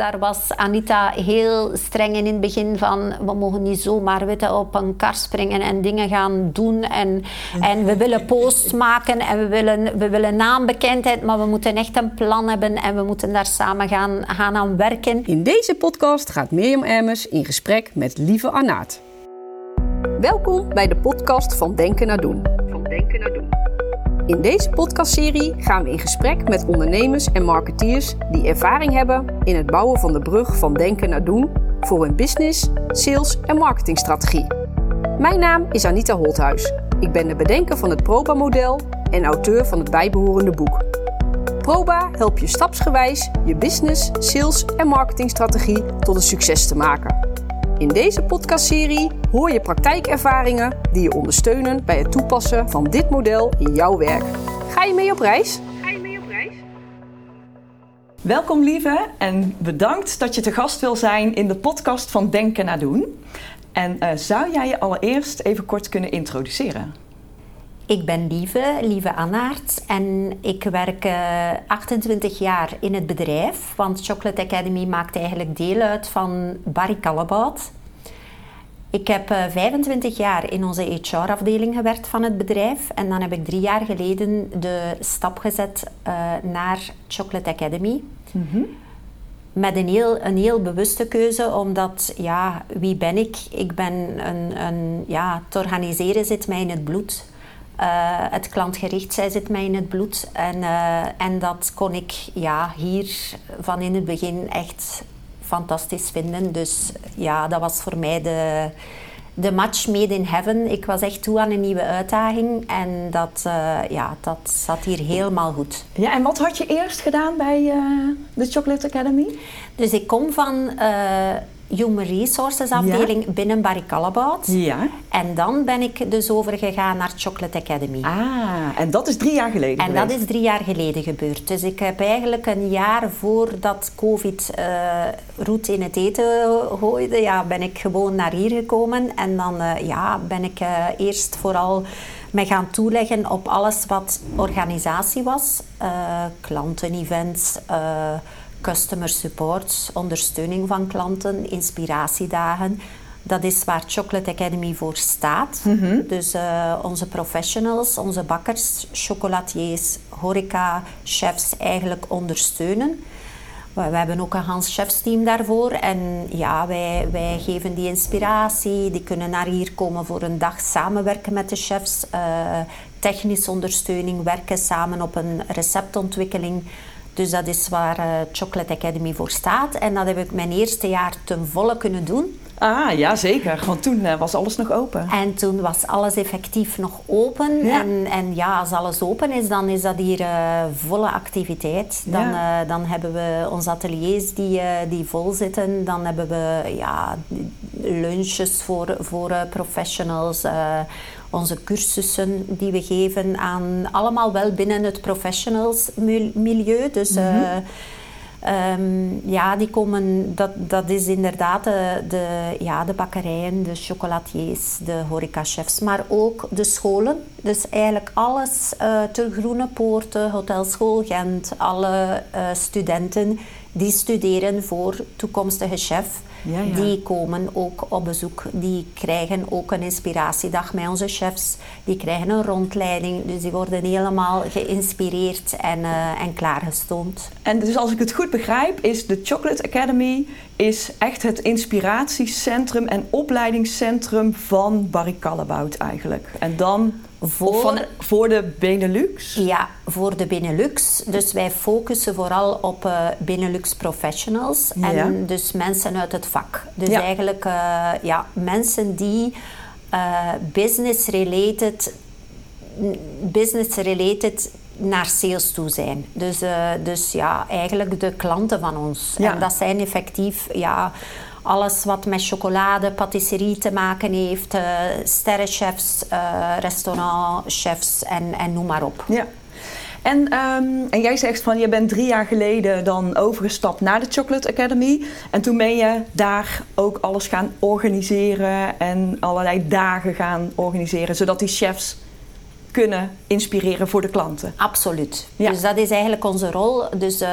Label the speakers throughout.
Speaker 1: daar was Anita heel streng in, in het begin van we mogen niet zomaar weten, op een kar springen en dingen gaan doen. En, en we willen posts maken en we willen, we willen naambekendheid, maar we moeten echt een plan hebben en we moeten daar samen gaan, gaan aan werken.
Speaker 2: In deze podcast gaat Mirjam Emmers in gesprek met lieve Anaat. Welkom bij de podcast van Denken naar Doen. Van Denken naar Doen. In deze podcastserie gaan we in gesprek met ondernemers en marketeers die ervaring hebben in het bouwen van de brug van denken naar doen voor hun business, sales en marketingstrategie. Mijn naam is Anita Holthuis. Ik ben de bedenker van het Proba-model en auteur van het bijbehorende boek. Proba helpt je stapsgewijs je business, sales en marketingstrategie tot een succes te maken. In deze podcastserie hoor je praktijkervaringen die je ondersteunen bij het toepassen van dit model in jouw werk. Ga je mee op reis? Ga je mee op reis?
Speaker 3: Welkom lieve en bedankt dat je te gast wil zijn in de podcast van Denken naar Doen. En uh, zou jij je allereerst even kort kunnen introduceren?
Speaker 1: Ik ben Lieve, Lieve Annaert en ik werk uh, 28 jaar in het bedrijf, want Chocolate Academy maakt eigenlijk deel uit van Barry Callebaut. Ik heb uh, 25 jaar in onze HR-afdeling gewerkt van het bedrijf en dan heb ik drie jaar geleden de stap gezet uh, naar Chocolate Academy. Mm -hmm. Met een heel, een heel bewuste keuze, omdat, ja, wie ben ik? Ik ben een, een ja, het organiseren zit mij in het bloed. Uh, het klantgericht zij zit mij in het bloed. En, uh, en dat kon ik ja, hier van in het begin echt fantastisch vinden. Dus ja, dat was voor mij de, de match made in heaven. Ik was echt toe aan een nieuwe uitdaging en dat, uh, ja, dat zat hier helemaal goed.
Speaker 3: Ja, en wat had je eerst gedaan bij uh, de Chocolate Academy?
Speaker 1: Dus ik kom van uh, Human Resources afdeling ja. binnen Barry Callebaut.
Speaker 3: Ja.
Speaker 1: En dan ben ik dus overgegaan naar Chocolate Academy.
Speaker 3: Ah, en dat is drie jaar geleden
Speaker 1: En
Speaker 3: geweest.
Speaker 1: dat is drie jaar geleden gebeurd. Dus ik heb eigenlijk een jaar voordat COVID uh, roet in het eten gooide, ja, ben ik gewoon naar hier gekomen. En dan uh, ja, ben ik uh, eerst vooral me gaan toeleggen op alles wat organisatie was. klantenevents, customer support, ondersteuning van klanten, inspiratiedagen. Dat is waar Chocolate Academy voor staat. Mm -hmm. Dus uh, onze professionals, onze bakkers, chocolatiers, horeca, chefs eigenlijk ondersteunen. We, we hebben ook een Hans chefsteam daarvoor. En ja, wij, wij geven die inspiratie. Die kunnen naar hier komen voor een dag samenwerken met de chefs. Uh, technische ondersteuning, werken samen op een receptontwikkeling. Dus dat is waar uh, Chocolate Academy voor staat. En dat heb ik mijn eerste jaar ten volle kunnen doen.
Speaker 3: Ah, ja zeker. Want toen uh, was alles nog open.
Speaker 1: En toen was alles effectief nog open. Ja. En, en ja, als alles open is, dan is dat hier uh, volle activiteit. Dan, ja. dan hebben we onze ateliers die, die vol zitten. Dan hebben we ja, lunches voor, voor professionals onze cursussen die we geven aan allemaal wel binnen het professionals milieu. Dus mm -hmm. uh, um, ja, die komen, dat, dat is inderdaad de, de, ja, de bakkerijen, de chocolatiers, de horecachefs, maar ook de scholen. Dus eigenlijk alles, uh, ter Groene Poorten, Hotel School Gent, alle uh, studenten die studeren voor toekomstige chef. Ja, ja. Die komen ook op bezoek. Die krijgen ook een inspiratiedag met onze chefs. Die krijgen een rondleiding. Dus die worden helemaal geïnspireerd en, uh, en klaargestoomd.
Speaker 3: En dus als ik het goed begrijp, is de Chocolate Academy is echt het inspiratiecentrum en opleidingscentrum van Barry Callebaut eigenlijk. En dan voor, van, voor de Benelux?
Speaker 1: Ja, voor de Benelux. Dus wij focussen vooral op uh, Benelux professionals. Ja. En dus mensen uit het vak. Dus ja. eigenlijk uh, ja, mensen die uh, business-related business related naar sales toe zijn. Dus, dus ja, eigenlijk de klanten van ons. Ja. En dat zijn effectief... Ja, alles wat met chocolade, patisserie te maken heeft, uh, sterrenchefs, uh, restaurantchefs en, en noem maar op.
Speaker 3: Ja. En, um, en jij zegt van je bent drie jaar geleden dan overgestapt naar de Chocolate Academy. En toen ben je daar ook alles gaan organiseren en allerlei dagen gaan organiseren, zodat die chefs kunnen inspireren voor de klanten.
Speaker 1: Absoluut. Dus dat is eigenlijk onze rol. Dus uh,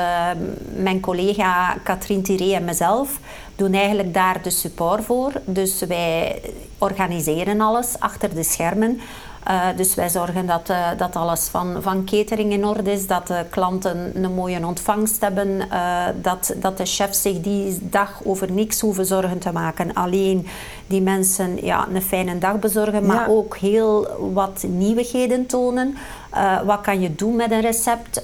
Speaker 1: mijn collega Katrien Tiré en mezelf doen eigenlijk daar de support voor. Dus wij organiseren alles achter de schermen. Uh, dus wij zorgen dat, uh, dat alles van, van catering in orde is, dat de klanten een mooie ontvangst hebben, uh, dat, dat de chefs zich die dag over niks hoeven zorgen te maken. Alleen die mensen ja, een fijne dag bezorgen, maar ja. ook heel wat nieuwigheden tonen. wat kan je doen met een recept?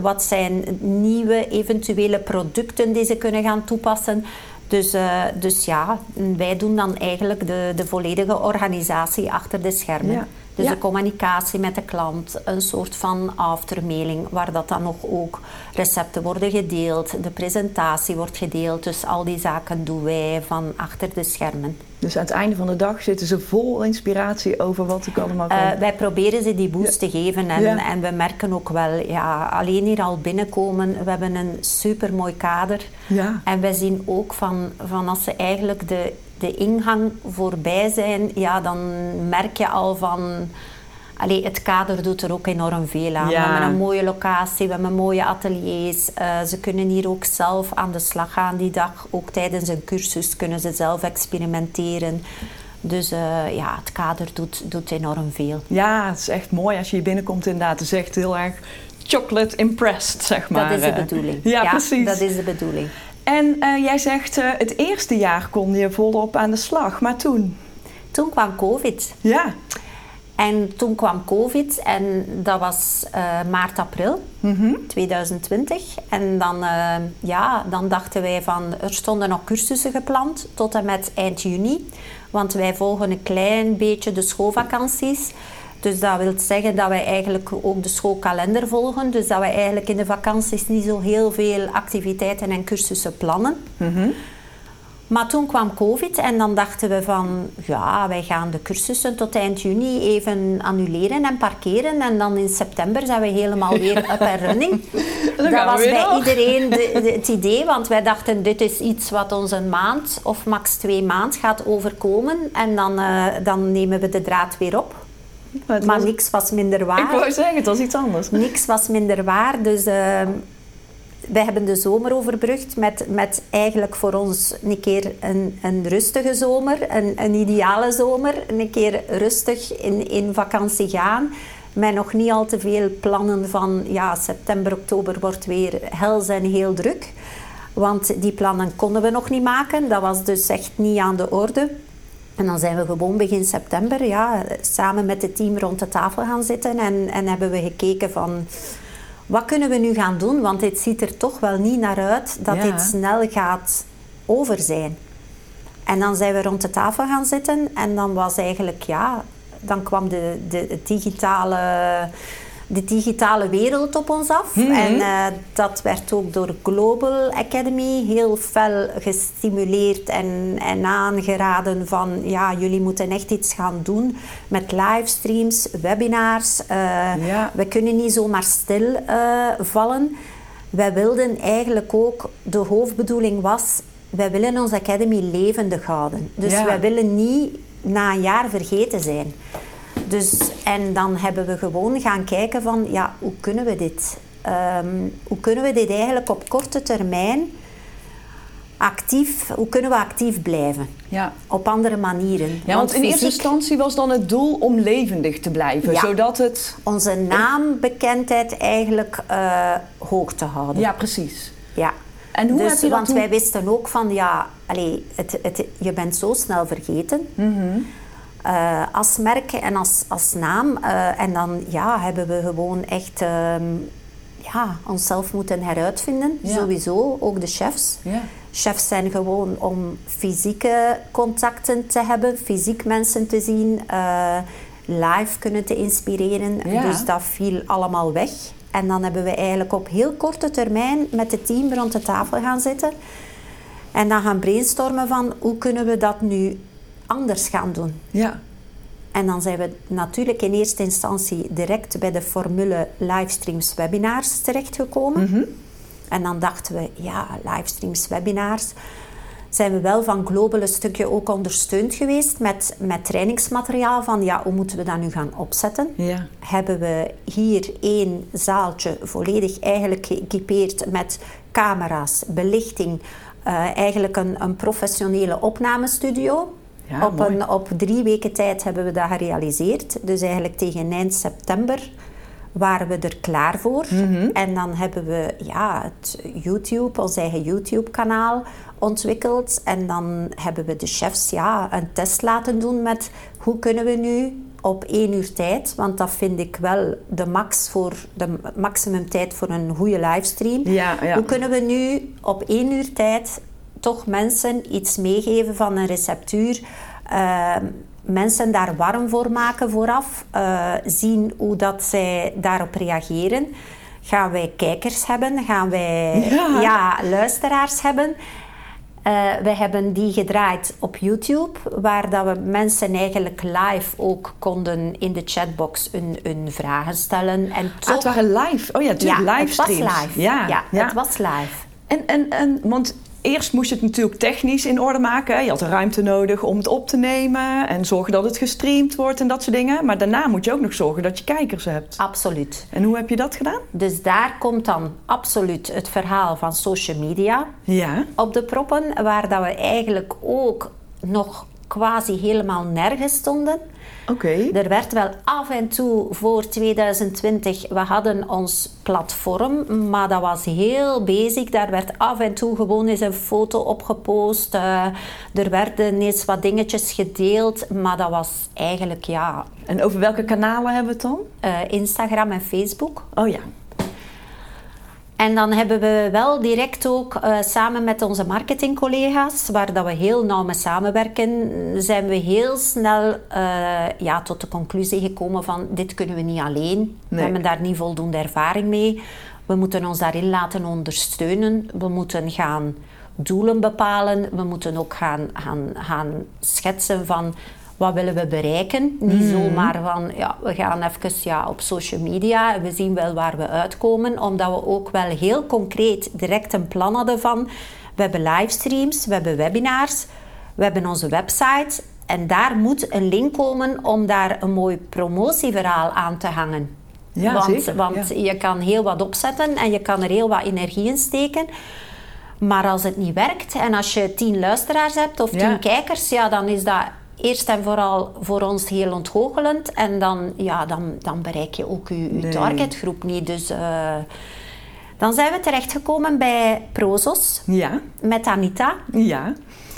Speaker 1: wat zijn nieuwe eventuele producten die ze kunnen gaan toepassen? Dus, uh, dus ja, wij doen dan eigenlijk de, de volledige organisatie achter de schermen. Dus de communicatie met de klant, een soort van aftermailing, waar dat dan nog ook recepten worden gedeeld, de presentatie wordt gedeeld. Dus al die zaken doen wij van achter de schermen.
Speaker 3: Dus aan het einde van de dag zitten ze vol inspiratie over wat ik allemaal kan. Uh,
Speaker 1: wij proberen ze die boost te geven en, en we merken ook wel, ja, alleen hier al binnenkomen, we hebben een super mooi kader. Ja. En wij zien ook van, van als ze eigenlijk de de ingang voorbij zijn, ja, dan merk je al van... Allee, het kader doet er ook enorm veel aan. We hebben een mooie locatie, we hebben mooie ateliers. Uh, ze kunnen hier ook zelf aan de slag gaan die dag. Ook tijdens een cursus kunnen ze zelf experimenteren. Dus uh, ja, het kader doet, doet enorm veel.
Speaker 3: Ja, het is echt mooi als je hier binnenkomt inderdaad. Het is echt heel erg chocolate impressed, zeg maar.
Speaker 1: Dat is de bedoeling.
Speaker 3: Ja, ja precies.
Speaker 1: Dat is de bedoeling.
Speaker 3: En uh, jij zegt uh, het eerste jaar kon je volop aan de slag, maar toen?
Speaker 1: Toen kwam COVID.
Speaker 3: Ja.
Speaker 1: En toen kwam COVID en dat was uh, maart, april mm -hmm. 2020. En dan, ja, dan dachten wij van, er stonden nog cursussen gepland tot en met eind juni. Want wij volgen een klein beetje de schoolvakanties. Dus dat wil zeggen dat wij eigenlijk ook de schoolkalender volgen. Dus dat wij eigenlijk in de vakanties niet zo heel veel activiteiten en cursussen plannen. Mm Maar toen kwam COVID en dan dachten we van, ja, wij gaan de cursussen tot eind juni even annuleren en parkeren. En dan in september zijn we helemaal weer up en running. dat was bij iedereen de, het idee, want wij dachten, dit is iets wat ons een maand of max twee maand gaat overkomen. En dan, uh, dan nemen we de draad weer op. Maar, niks was minder waar.
Speaker 3: Ik wou zeggen, het was iets anders.
Speaker 1: Niks was minder waar. Dus uh, wij hebben de zomer overbrugd met, met eigenlijk voor ons een keer een, een rustige zomer. Een, een ideale zomer. Een keer rustig in, in vakantie gaan. Met nog niet al te veel plannen van ja, september, oktober wordt weer hels en heel druk. Want die plannen konden we nog niet maken. Dat was dus echt niet aan de orde. En dan zijn we gewoon begin september ja, samen met het team rond de tafel gaan zitten en, en hebben we gekeken van wat kunnen we nu gaan doen? Want het ziet er toch wel niet naar uit dat dit snel gaat over zijn. En dan zijn we rond de tafel gaan zitten en dan was eigenlijk, ja, dan kwam de, de, digitale de digitale wereld op ons af. Mhm. En uh, dat werd ook door Global Academy heel fel gestimuleerd en, en aangeraden van ja, jullie moeten echt iets gaan doen met livestreams, webinars. Uh, We kunnen niet zomaar stil uh, vallen. Wij wilden eigenlijk ook, de hoofdbedoeling was, wij willen onze academy levendig houden. Dus ja. wij willen niet na een jaar vergeten zijn. Dus, en dan hebben we gewoon gaan kijken van, ja, hoe kunnen we dit? Um, hoe kunnen we dit eigenlijk op korte termijn actief, hoe kunnen we actief blijven? Ja. Op andere manieren.
Speaker 3: Ja, want, in eerste instantie was dan het doel om levendig te blijven, ja. zodat het...
Speaker 1: Onze naambekendheid eigenlijk uh, hoog te houden.
Speaker 3: Ja, precies.
Speaker 1: Ja. En hoe dus, heb je dat Want wij wisten ook van, ja, allez, het, het, je bent zo snel vergeten. Mm uh, als merk en als, als naam. Uh, en dan ja, hebben we gewoon echt um, ja, onszelf moeten heruitvinden. Ja. Sowieso, ook de chefs. Ja. Chefs zijn gewoon om fysieke contacten te hebben, fysiek mensen te zien, uh, live kunnen te inspireren. Dus dat viel allemaal weg. En dan hebben we eigenlijk op heel korte termijn met het team rond de tafel gaan zitten. En dan gaan brainstormen van hoe kunnen we dat nu anders gaan doen. Ja. En dan zijn we natuurlijk in eerste instantie direct bij de formule livestreams webinars terechtgekomen. Mm En dan dachten we, ja, livestreams webinars, zijn we wel van Global een stukje ook ondersteund geweest met, met trainingsmateriaal van ja, hoe moeten we dat nu gaan opzetten.
Speaker 3: Ja.
Speaker 1: Hebben we hier één zaaltje volledig eigenlijk geëquipeerd met camera's, belichting, eh, eigenlijk een, een professionele opnamestudio.
Speaker 3: Ja,
Speaker 1: op, een, op drie weken tijd hebben we dat gerealiseerd. Dus eigenlijk tegen eind september waren we er klaar voor.
Speaker 3: Mhm.
Speaker 1: En dan hebben we ja, het YouTube, ons eigen YouTube-kanaal ontwikkeld. En dan hebben we de chefs ja, een test laten doen met hoe kunnen we nu op één uur tijd, want dat vind ik wel de, max voor, de maximum tijd voor een goede livestream.
Speaker 3: Ja, ja.
Speaker 1: Hoe kunnen we nu op één uur tijd toch mensen iets meegeven van een receptuur? eh, mensen daar warm voor maken vooraf. eh, zien hoe dat zij daarop reageren. Gaan wij kijkers hebben? Gaan wij
Speaker 3: Ja.
Speaker 1: ja, luisteraars hebben? Eh, we hebben die gedraaid op YouTube, waar dat we mensen eigenlijk live ook konden in de chatbox hun, hun vragen stellen. En
Speaker 3: Ah, het waren live. Oh ja, natuurlijk
Speaker 1: ja, het was live.
Speaker 3: Ja,
Speaker 1: ja,
Speaker 3: ja.
Speaker 1: het was live.
Speaker 3: En, en, en, want eerst moest je het natuurlijk technisch in orde maken. Je had ruimte nodig om het op te nemen en zorgen dat het gestreamd wordt en dat soort dingen. Maar daarna moet je ook nog zorgen dat je kijkers hebt.
Speaker 1: Absoluut.
Speaker 3: En hoe heb je dat gedaan?
Speaker 1: Dus daar komt dan absoluut het verhaal van social media
Speaker 3: Ja.
Speaker 1: op de proppen, waar dat we eigenlijk ook nog quasi helemaal nergens stonden.
Speaker 3: Oké.
Speaker 1: Er werd wel af en toe voor 2020, we hadden ons platform, maar dat was heel basic. Daar werd af en toe gewoon eens een foto opgepost. eh, er werden eens wat dingetjes gedeeld, maar dat was eigenlijk ja,
Speaker 3: En over welke kanalen hebben we het dan?
Speaker 1: eh, Instagram en Facebook.
Speaker 3: Oh ja.
Speaker 1: En dan hebben we wel direct ook eh, samen met onze marketingcollega's, waar dat we heel nauw mee samenwerken, zijn we heel snel eh, ja, tot de conclusie gekomen van dit kunnen we niet alleen. We hebben daar niet voldoende ervaring mee. We moeten ons daarin laten ondersteunen. We moeten gaan doelen bepalen. We moeten ook gaan, gaan, gaan schetsen van wat willen we bereiken. Niet zomaar van ja, we gaan even ja, op social media en we zien wel waar we uitkomen. Omdat we ook wel heel concreet direct een plan hadden van we hebben livestreams, we hebben webinars, we hebben onze website. En daar moet een link komen om daar een mooi promotieverhaal aan te hangen.
Speaker 3: Ja,
Speaker 1: want
Speaker 3: zeker,
Speaker 1: want
Speaker 3: ja.
Speaker 1: je kan heel wat opzetten en je kan er heel wat energie in steken. Maar als het niet werkt en als je tien luisteraars hebt of tien
Speaker 3: Ja.
Speaker 1: kijkers, ja, dan is dat eerst en vooral voor ons heel ontgoochelend. En dan, ja, dan, dan bereik je ook je, je
Speaker 3: Nee.
Speaker 1: targetgroep niet. Dus eh, dan zijn we terechtgekomen bij Prozos
Speaker 3: Ja.
Speaker 1: met Anita,
Speaker 3: Ja.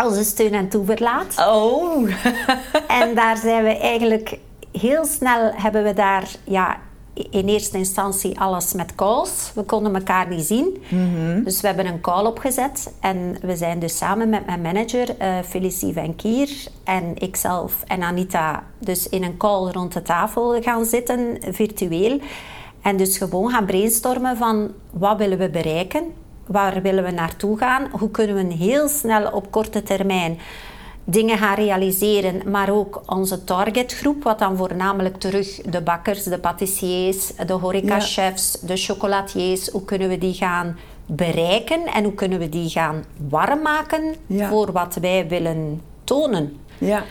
Speaker 1: onze steun en toeverlaat.
Speaker 3: Oh.
Speaker 1: En daar zijn we eigenlijk heel snel hebben we daar ja, in eerste instantie alles met calls. We konden elkaar niet zien. Dus we hebben een call opgezet. En we zijn dus samen met mijn manager eh Felicie Venkier en ikzelf en Anita dus in een call rond de tafel gaan zitten, virtueel. En dus gewoon gaan brainstormen van wat willen we bereiken? Waar willen we naartoe gaan? Hoe kunnen we heel snel op korte termijn dingen gaan realiseren, maar ook onze targetgroep, wat dan voornamelijk terug de bakkers, de patissiers, de horecachefs, de chocolatiers, hoe kunnen we die gaan bereiken en hoe kunnen we die gaan warm maken
Speaker 3: Ja.
Speaker 1: voor wat wij willen tonen.
Speaker 3: Ja.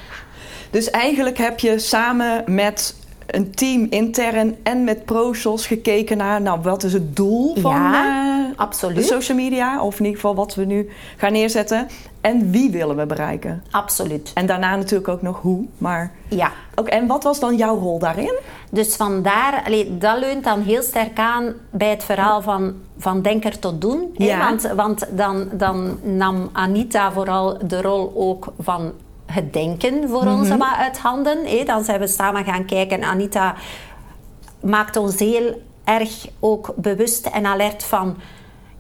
Speaker 3: Dus eigenlijk heb je samen met een team intern en met ProSos gekeken naar nou, wat is het doel van
Speaker 1: Ja,
Speaker 3: eh,
Speaker 1: absoluut.
Speaker 3: de social media, of in ieder geval wat we nu gaan neerzetten. En wie willen we bereiken?
Speaker 1: Absoluut.
Speaker 3: En daarna natuurlijk ook nog hoe. Maar
Speaker 1: Ja.
Speaker 3: ook, en wat was dan jouw rol daarin?
Speaker 1: Dus vandaar, allee, dat leunt dan heel sterk aan bij het verhaal van, van denker tot doen. hè.
Speaker 3: Ja.
Speaker 1: Want, want dan, dan nam Anita vooral de rol ook van het denken voor ons
Speaker 3: Mhm.
Speaker 1: maar uit handen. Dan zijn we samen gaan kijken. Anita maakt ons heel erg ook bewust en alert van...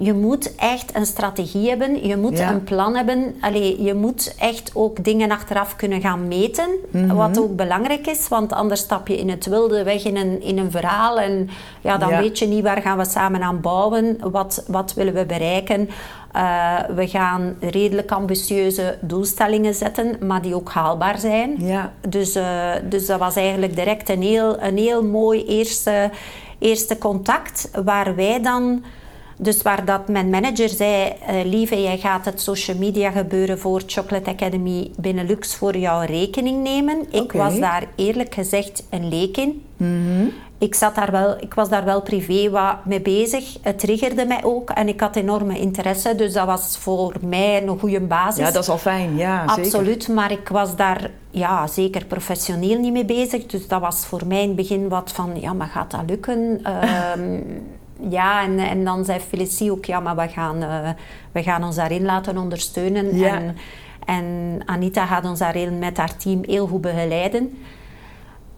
Speaker 1: Je moet echt een strategie hebben, je moet
Speaker 3: Ja.
Speaker 1: een plan hebben. Allee, je moet echt ook dingen achteraf kunnen gaan meten,
Speaker 3: Mhm.
Speaker 1: wat ook belangrijk is. Want anders stap je in het wilde weg in een, in een verhaal en ja, dan
Speaker 3: Ja.
Speaker 1: weet je niet waar gaan we samen aan bouwen, wat, wat willen we bereiken. Eh, we gaan redelijk ambitieuze doelstellingen zetten, maar die ook haalbaar zijn.
Speaker 3: Ja.
Speaker 1: Dus, eh, dus dat was eigenlijk direct een heel, een heel mooi eerste, eerste contact, waar wij dan Dus waar dat mijn manager zei, uh, lieve, jij gaat het social media gebeuren voor Chocolate Academy Benelux voor jouw rekening nemen. Ik was daar eerlijk gezegd een leek in.
Speaker 3: Mhm.
Speaker 1: Ik, zat daar wel, ik was daar wel privé wat mee bezig. Het triggerde mij ook en ik had enorme interesse. Dus dat was voor mij een goede basis.
Speaker 3: Ja, dat is al fijn. Ja,
Speaker 1: Absoluut, maar ik was daar ja, zeker professioneel niet mee bezig. Dus dat was voor mij in het begin wat van, ja, maar gaat dat lukken? Ehm, ja, en, en dan zei Felicie ook, ja, maar we gaan, uh, we gaan ons daarin laten ondersteunen.
Speaker 3: Ja.
Speaker 1: En, en Anita gaat ons daarin met haar team heel goed begeleiden.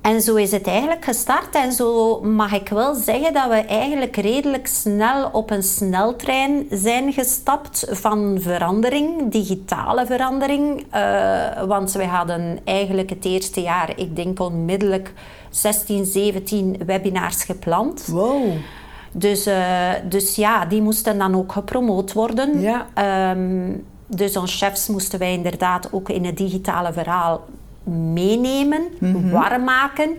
Speaker 1: En zo is het eigenlijk gestart. En zo mag ik wel zeggen dat we eigenlijk redelijk snel op een sneltrein zijn gestapt van verandering, digitale verandering. Uh, want we hadden eigenlijk het eerste jaar, ik denk onmiddellijk 16, 17 webinars gepland.
Speaker 3: Wow.
Speaker 1: Dus, uh, dus ja, die moesten dan ook gepromoot worden.
Speaker 3: Ja.
Speaker 1: Um, dus onze chefs moesten wij inderdaad ook in het digitale verhaal meenemen,
Speaker 3: Mhm.
Speaker 1: warm maken.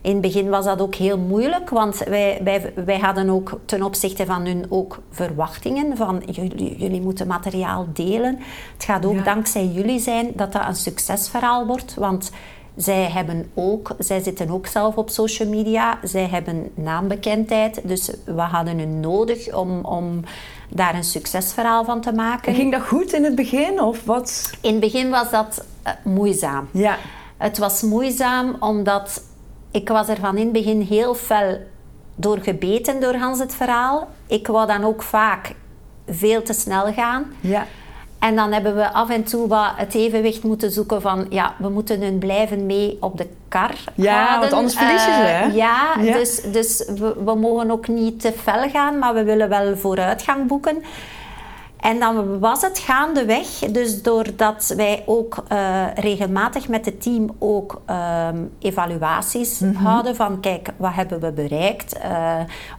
Speaker 1: In het begin was dat ook heel moeilijk, want wij, wij, wij hadden ook ten opzichte van hun ook verwachtingen van jullie, jullie moeten materiaal delen. Het gaat ook
Speaker 3: Ja.
Speaker 1: dankzij jullie zijn dat dat een succesverhaal wordt, want zij hebben ook, zij zitten ook zelf op social media, zij hebben naambekendheid, dus we hadden hun nodig om, om daar een succesverhaal van te maken.
Speaker 3: En ging dat goed in het begin of wat?
Speaker 1: In het begin was dat eh, moeizaam.
Speaker 3: Ja.
Speaker 1: Het was moeizaam omdat ik was er van in het begin heel fel door gebeten door Hans het verhaal. Ik wou dan ook vaak veel te snel gaan.
Speaker 3: Ja.
Speaker 1: En dan hebben we af en toe wat het evenwicht moeten zoeken van... Ja, we moeten hun blijven mee op de kar
Speaker 3: Ja, want anders verliezen ze,
Speaker 1: Eh,
Speaker 3: hè?
Speaker 1: Ja,
Speaker 3: Ja.
Speaker 1: dus, dus we, we mogen ook niet te fel gaan, maar we willen wel vooruitgang boeken. En dan was het gaandeweg, dus doordat wij ook eh, regelmatig met het team ook ehm, evaluaties
Speaker 3: Mhm.
Speaker 1: houden van kijk, wat hebben we bereikt. Eh,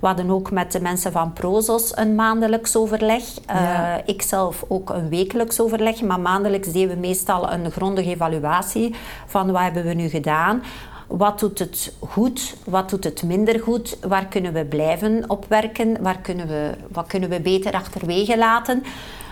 Speaker 1: we hadden ook met de mensen van Prozos een maandelijks overleg.
Speaker 3: Ja.
Speaker 1: Ik zelf ook een wekelijks overleg, maar maandelijks deden we meestal een grondige evaluatie van wat hebben we nu gedaan. Wat doet het goed? Wat doet het minder goed? Waar kunnen we blijven op werken? Waar kunnen we, wat kunnen we beter achterwege laten?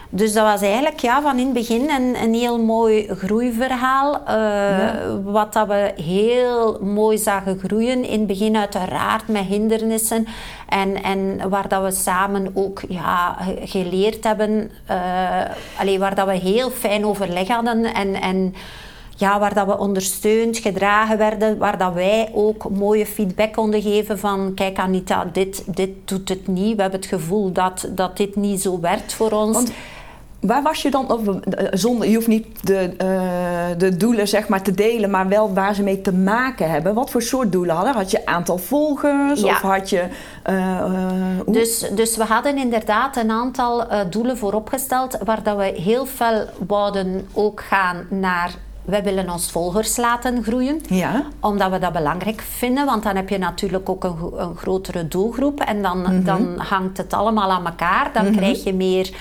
Speaker 1: Dus dat was eigenlijk ja, van in het begin een, een heel mooi groeiverhaal. eh, Wat dat we heel mooi zagen groeien. In het begin uiteraard met hindernissen. En, en waar dat we samen ook ja, ge- geleerd hebben. allee, waar dat we heel fijn overleg hadden. En, en ja, waar dat we ondersteund, gedragen werden, waar dat wij ook mooie feedback konden geven van kijk Anita, dit, dit doet het niet. We hebben het gevoel dat, dat dit niet zo werkt voor ons.
Speaker 3: Want waar was je dan, of, zonder, je hoeft niet de, eh, de doelen zeg maar te delen, maar wel waar ze mee te maken hebben. Wat voor soort doelen hadden? Had je aantal volgers
Speaker 1: Ja.
Speaker 3: of had je... hoe-
Speaker 1: Dus, dus we hadden inderdaad een aantal eh, doelen vooropgesteld waar dat we heel fel wouden ook gaan naar wij willen ons volgers laten groeien.
Speaker 3: Ja.
Speaker 1: Omdat we dat belangrijk vinden, want dan heb je natuurlijk ook een, een grotere doelgroep en dan, dan hangt het allemaal aan elkaar. Dan krijg je meer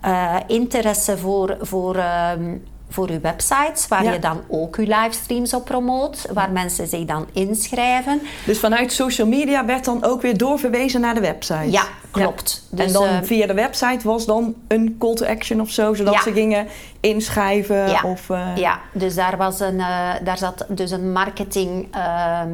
Speaker 1: eh, interesse voor, voor, ehm, voor je websites, waar
Speaker 3: Ja.
Speaker 1: je dan ook je livestreams op promoot, waar mensen zich dan inschrijven.
Speaker 3: Dus vanuit social media werd dan ook weer doorverwezen naar de website.
Speaker 1: Ja, klopt.
Speaker 3: en
Speaker 1: Dus,
Speaker 3: dan
Speaker 1: eh,
Speaker 3: via de website was dan een call to action of zo, zodat ze gingen inschrijven
Speaker 1: Ja.
Speaker 3: of... eh,
Speaker 1: Ja, dus daar, was een, eh, daar zat dus een marketing, ehm,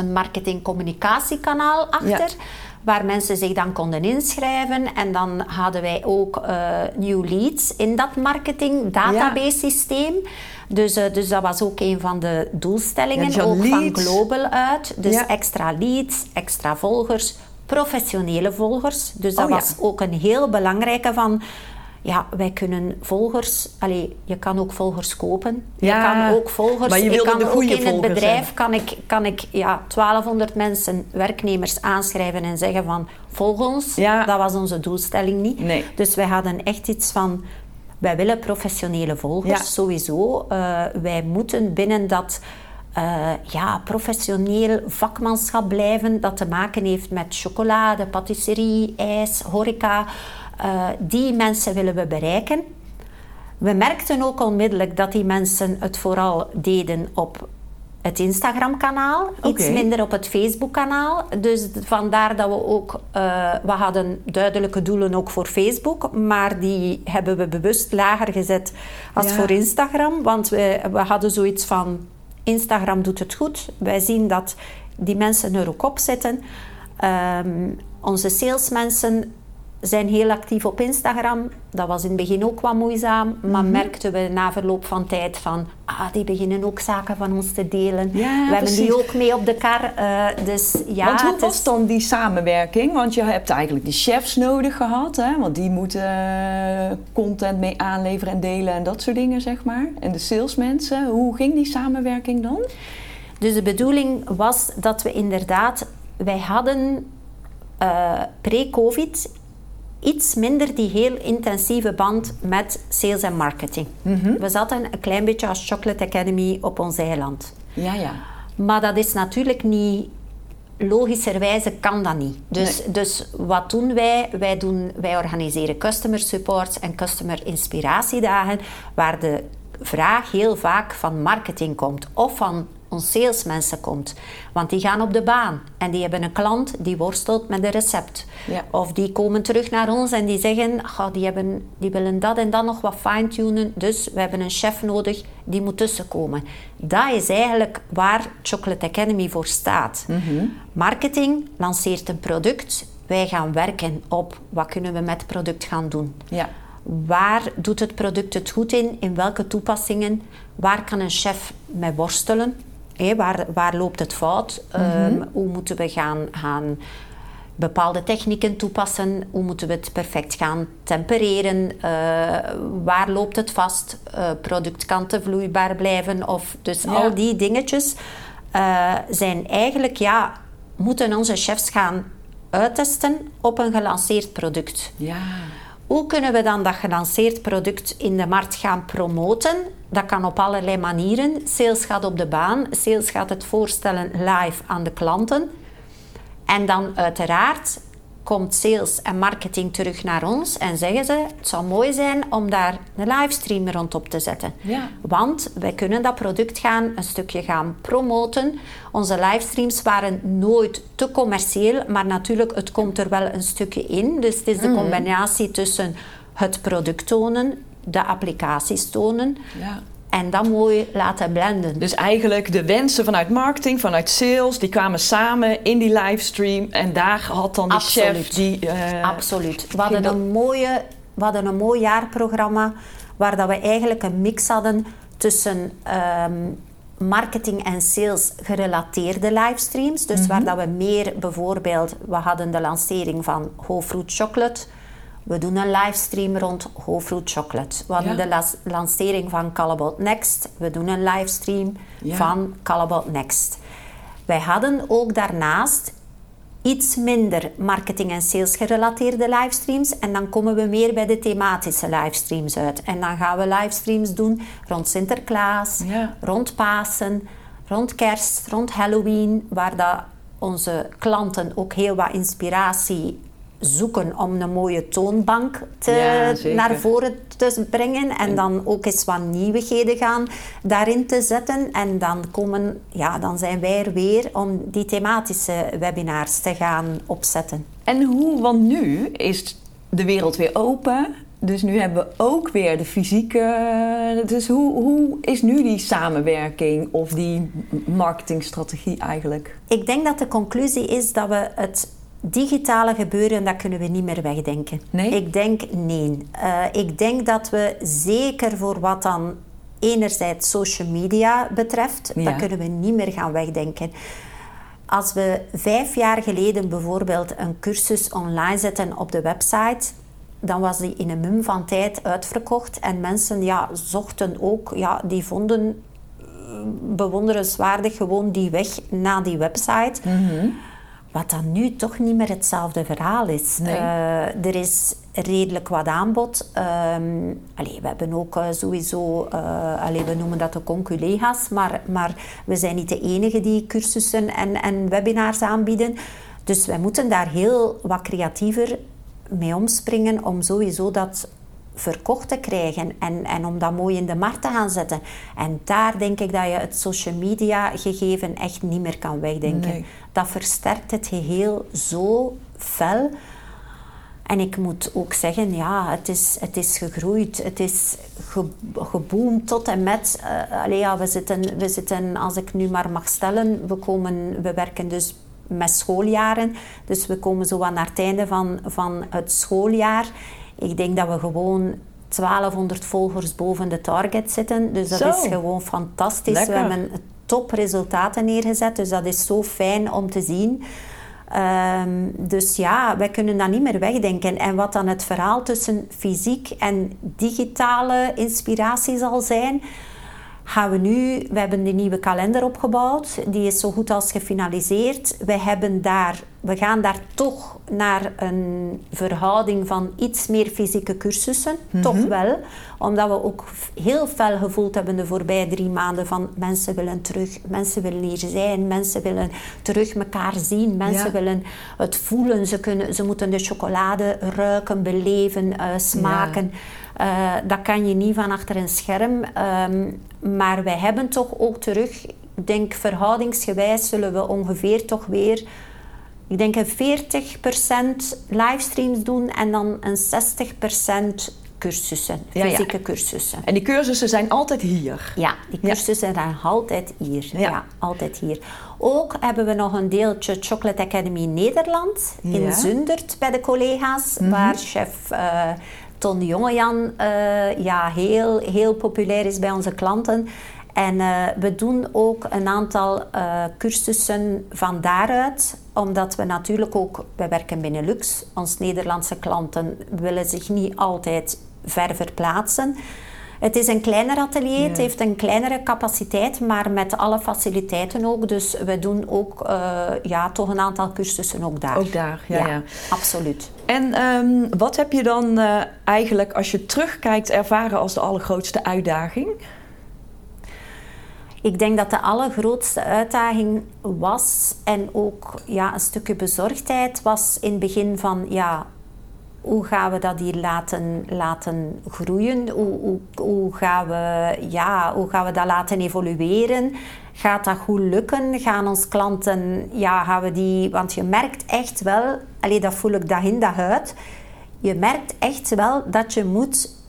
Speaker 1: een marketing communicatiekanaal achter.
Speaker 3: Ja.
Speaker 1: Waar mensen zich dan konden inschrijven. En dan hadden wij ook eh, new leads in dat marketing database systeem. Dus, eh, dus dat was ook een van de doelstellingen,
Speaker 3: Ja,
Speaker 1: ook van. Global uit. Dus extra leads, extra volgers, professionele volgers. Dus dat
Speaker 3: Oh
Speaker 1: was ook een heel belangrijke van... Ja, wij kunnen volgers... Allee, je kan ook volgers kopen.
Speaker 3: Ja,
Speaker 1: je kan ook volgers...
Speaker 3: maar je
Speaker 1: ik kan ook in het bedrijf kan ik, kan ik ja, 1200 mensen, werknemers aanschrijven en zeggen van... Volg ons.
Speaker 3: Ja.
Speaker 1: Dat was onze doelstelling niet.
Speaker 3: Nee.
Speaker 1: Dus wij hadden echt iets van... Wij willen professionele volgers,
Speaker 3: Ja.
Speaker 1: sowieso. Eh, wij moeten binnen dat eh, ja, professioneel vakmanschap blijven dat te maken heeft met chocolade, patisserie, ijs, horeca. Eh, die mensen willen we bereiken. We merkten ook onmiddellijk dat die mensen het vooral deden op het Instagram-kanaal, iets minder op het Facebook-kanaal. Dus vandaar dat we ook, uh, we hadden duidelijke doelen ook voor Facebook, maar die hebben we bewust lager gezet als voor Instagram, want we, we hadden zoiets van, Instagram doet het goed. Wij zien dat die mensen er ook op zitten. Um, onze salesmensen zijn heel actief op Instagram. Dat was in het begin ook wat moeizaam, maar mhm. merkten we na verloop van tijd van, ah, die beginnen ook zaken van ons te delen. we hebben die ook mee op de kar. Uh, dus, ja,
Speaker 3: want hoe was dan die samenwerking? Want je hebt eigenlijk de chefs nodig gehad, hè? want die moeten eh, content mee aanleveren en delen en dat soort dingen, zeg maar. En de salesmensen, hoe ging die samenwerking dan?
Speaker 1: Dus de bedoeling was dat we inderdaad, wij hadden uh, pre-COVID iets minder die heel intensieve band met sales en marketing. Mhm. We zaten een klein beetje als Chocolate Academy op ons eiland.
Speaker 3: Ja, ja.
Speaker 1: Maar dat is natuurlijk niet logischerwijze kan dat niet. Dus, dus wat doen wij? Wij, doen? wij organiseren customer supports en customer inspiratiedagen, waar de vraag heel vaak van marketing komt of van ons salesmensen komt. Want die gaan op de baan en die hebben een klant die worstelt met een recept. Ja. Of die komen terug naar ons en die zeggen, die, hebben, die willen dat en dat nog wat fine-tunen, dus we hebben een chef nodig die moet tussenkomen. Dat is eigenlijk waar Chocolate Academy voor staat. Mhm. Marketing lanceert een product, wij gaan werken op wat kunnen we met het product gaan doen. Ja. Waar doet het product het goed in? In welke toepassingen? Waar kan een chef mee worstelen? Waar, waar loopt het fout? Mhm. Ehm, hoe moeten we gaan, gaan bepaalde technieken toepassen? Hoe moeten we het perfect gaan tempereren? Uh, waar loopt het vast? Uh, product kan te vloeibaar blijven? Of, dus al die dingetjes uh, zijn eigenlijk, ja, moeten onze chefs gaan uittesten op een gelanceerd product.
Speaker 3: Ja.
Speaker 1: Hoe kunnen we dan dat gelanceerd product in de markt gaan promoten? Dat kan op allerlei manieren. Sales gaat op de baan. Sales gaat het voorstellen live aan de klanten. En dan uiteraard komt sales en marketing terug naar ons en zeggen ze: het zou mooi zijn om daar een livestream rondop te zetten. Ja. Want wij kunnen dat product gaan een stukje gaan promoten. Onze livestreams waren nooit te commercieel, maar natuurlijk, het komt er wel een stukje in. Dus het is de mhm. combinatie tussen het product tonen, de applicaties tonen. Ja. En dan mooi laten blenden.
Speaker 3: Dus eigenlijk de wensen vanuit marketing, vanuit sales, die kwamen samen in die livestream. En daar had dan die chef die...
Speaker 1: Uh, Absoluut. We hadden, een mooie, we hadden een mooi jaarprogramma waar dat we eigenlijk een mix hadden tussen ehm, marketing en sales gerelateerde livestreams. Dus waar mhm. dat we meer bijvoorbeeld... We hadden de lancering van Whole Fruit Chocolate we doen een livestream rond Whole Fruit Chocolate. We hadden de lancering van Calabout Next. We doen een livestream van Calabout Next. Wij hadden ook daarnaast iets minder marketing- en sales gerelateerde livestreams. En dan komen we meer bij de thematische livestreams uit. En dan gaan we livestreams doen rond Sinterklaas, rond Pasen, rond Kerst, rond Halloween. Waar dat onze klanten ook heel wat inspiratie zoeken om een mooie toonbank te, naar voren te brengen. En dan ook eens wat nieuwigheden gaan daarin te zetten. En dan, komen, ja, dan zijn wij er weer om die thematische webinars te gaan opzetten.
Speaker 3: En hoe, want nu is de wereld weer open. Dus nu hebben we ook weer de fysieke. Dus hoe, hoe is nu die samenwerking of die marketingstrategie eigenlijk?
Speaker 1: Ik denk dat de conclusie is dat we het digitale gebeuren, dat kunnen we niet meer wegdenken.
Speaker 3: Nee?
Speaker 1: Ik denk nee. Uh, ik denk dat we zeker voor wat dan enerzijds social media betreft, dat kunnen we niet meer gaan wegdenken. Als we vijf jaar geleden bijvoorbeeld een cursus online zetten op de website, dan was die in een mum van tijd uitverkocht. En mensen ja, zochten ook, ja, die vonden eh, bewonderenswaardig gewoon die weg naar die website. Mm wat dan nu toch niet meer hetzelfde verhaal is. Uh, er is redelijk wat aanbod. Um, we hebben ook uh, sowieso, uh, allee, we noemen dat de conculega's, maar, maar we zijn niet de enige die cursussen en, en webinars aanbieden. Dus wij moeten daar heel wat creatiever mee omspringen om sowieso dat verkocht te krijgen en, en om dat mooi in de markt te gaan zetten. En daar denk ik dat je het social media gegeven echt niet meer kan wegdenken. Dat versterkt het geheel zo fel. En ik moet ook zeggen, ja, het is, het is gegroeid. Het is ge, geboomd tot en met... Uh, allee, ja, we zitten, we zitten, als ik nu maar mag stellen, we, komen, we werken dus met schooljaren. Dus we komen zo aan het einde van, van het schooljaar. Ik denk dat we gewoon 1200 volgers boven de target zitten. Dus dat is gewoon fantastisch. We hebben topresultaten neergezet. Dus dat is zo fijn om te zien. Ehm, dus ja, wij kunnen dat niet meer wegdenken. En wat dan het verhaal tussen fysiek en digitale inspiratie zal zijn, gaan we nu, we hebben de nieuwe kalender opgebouwd, die is zo goed als gefinaliseerd. We, hebben daar, we gaan daar toch naar een verhouding van iets meer fysieke cursussen, mhm. toch wel, omdat we ook heel fel gevoeld hebben de voorbije drie maanden van mensen willen terug, mensen willen hier zijn, mensen willen terug elkaar zien, mensen willen het voelen, ze, kunnen, ze moeten de chocolade ruiken, beleven, uh, smaken. Uh, dat kan je niet van achter een scherm. Um, maar wij hebben toch ook terug, ik denk verhoudingsgewijs zullen we ongeveer toch weer, ik denk een 40% livestreams doen en dan een 60% cursussen, fysieke cursussen.
Speaker 3: En die cursussen zijn altijd hier?
Speaker 1: Ja, die cursussen zijn altijd hier. Ja. altijd hier. Ook hebben we nog een deeltje Chocolate Academy Nederland in Zundert bij de collega's, mhm. waar chef... Uh, Ton Jongejan uh, ja, heel, heel populair is bij onze klanten. En uh, we doen ook een aantal uh, cursussen van daaruit, omdat we natuurlijk ook, wij werken binnen Lux, onze Nederlandse klanten willen zich niet altijd ver verplaatsen. Het is een kleiner atelier, het heeft een kleinere capaciteit, maar met alle faciliteiten ook. Dus we doen ook uh, ja, toch een aantal cursussen ook daar.
Speaker 3: Ook daar, ja. ja.
Speaker 1: Absoluut.
Speaker 3: En um, wat heb je dan eigenlijk, als je terugkijkt, ervaren als de allergrootste uitdaging?
Speaker 1: Ik denk dat de allergrootste uitdaging was en ook ja, een stukje bezorgdheid was in het begin van ja, hoe gaan we dat hier laten, laten groeien? Hoe, hoe, gaan we, ja, hoe gaan we dat laten evolueren? Gaat dat goed lukken? Gaan onze klanten, ja, gaan we die... Want je merkt echt wel, alleen dat voel ik dag in dag uit, je merkt echt wel dat je moet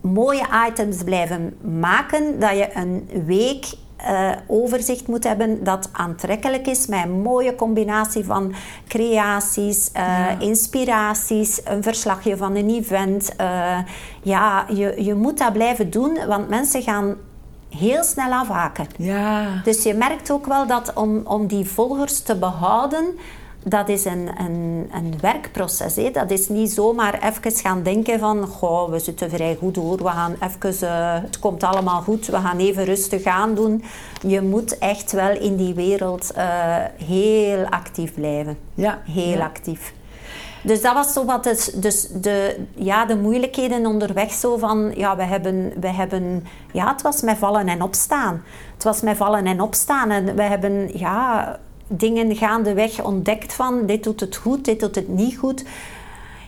Speaker 1: mooie items blijven maken, dat je een week uh, overzicht moet hebben dat aantrekkelijk is met een mooie combinatie van creaties, uh, inspiraties, een verslagje van een event. Uh, ja, je, je moet dat blijven doen, want mensen gaan heel snel afhaken.
Speaker 3: Ja.
Speaker 1: Dus je merkt ook wel dat om, om die volgers te behouden, dat is een, een, een werkproces. Hè. Dat is niet zomaar even gaan denken van... Goh, we zitten vrij goed hoor. We gaan even... Uh, het komt allemaal goed. We gaan even rustig aan doen. Je moet echt wel in die wereld uh, heel actief blijven.
Speaker 3: Ja.
Speaker 1: Heel actief. Dus dat was zo wat dus, dus de, ja, de moeilijkheden onderweg. Zo van, ja, we hebben, we hebben... Ja, het was met vallen en opstaan. Het was met vallen en opstaan. En we hebben, ja dingen gaandeweg ontdekt van dit doet het goed, dit doet het niet goed.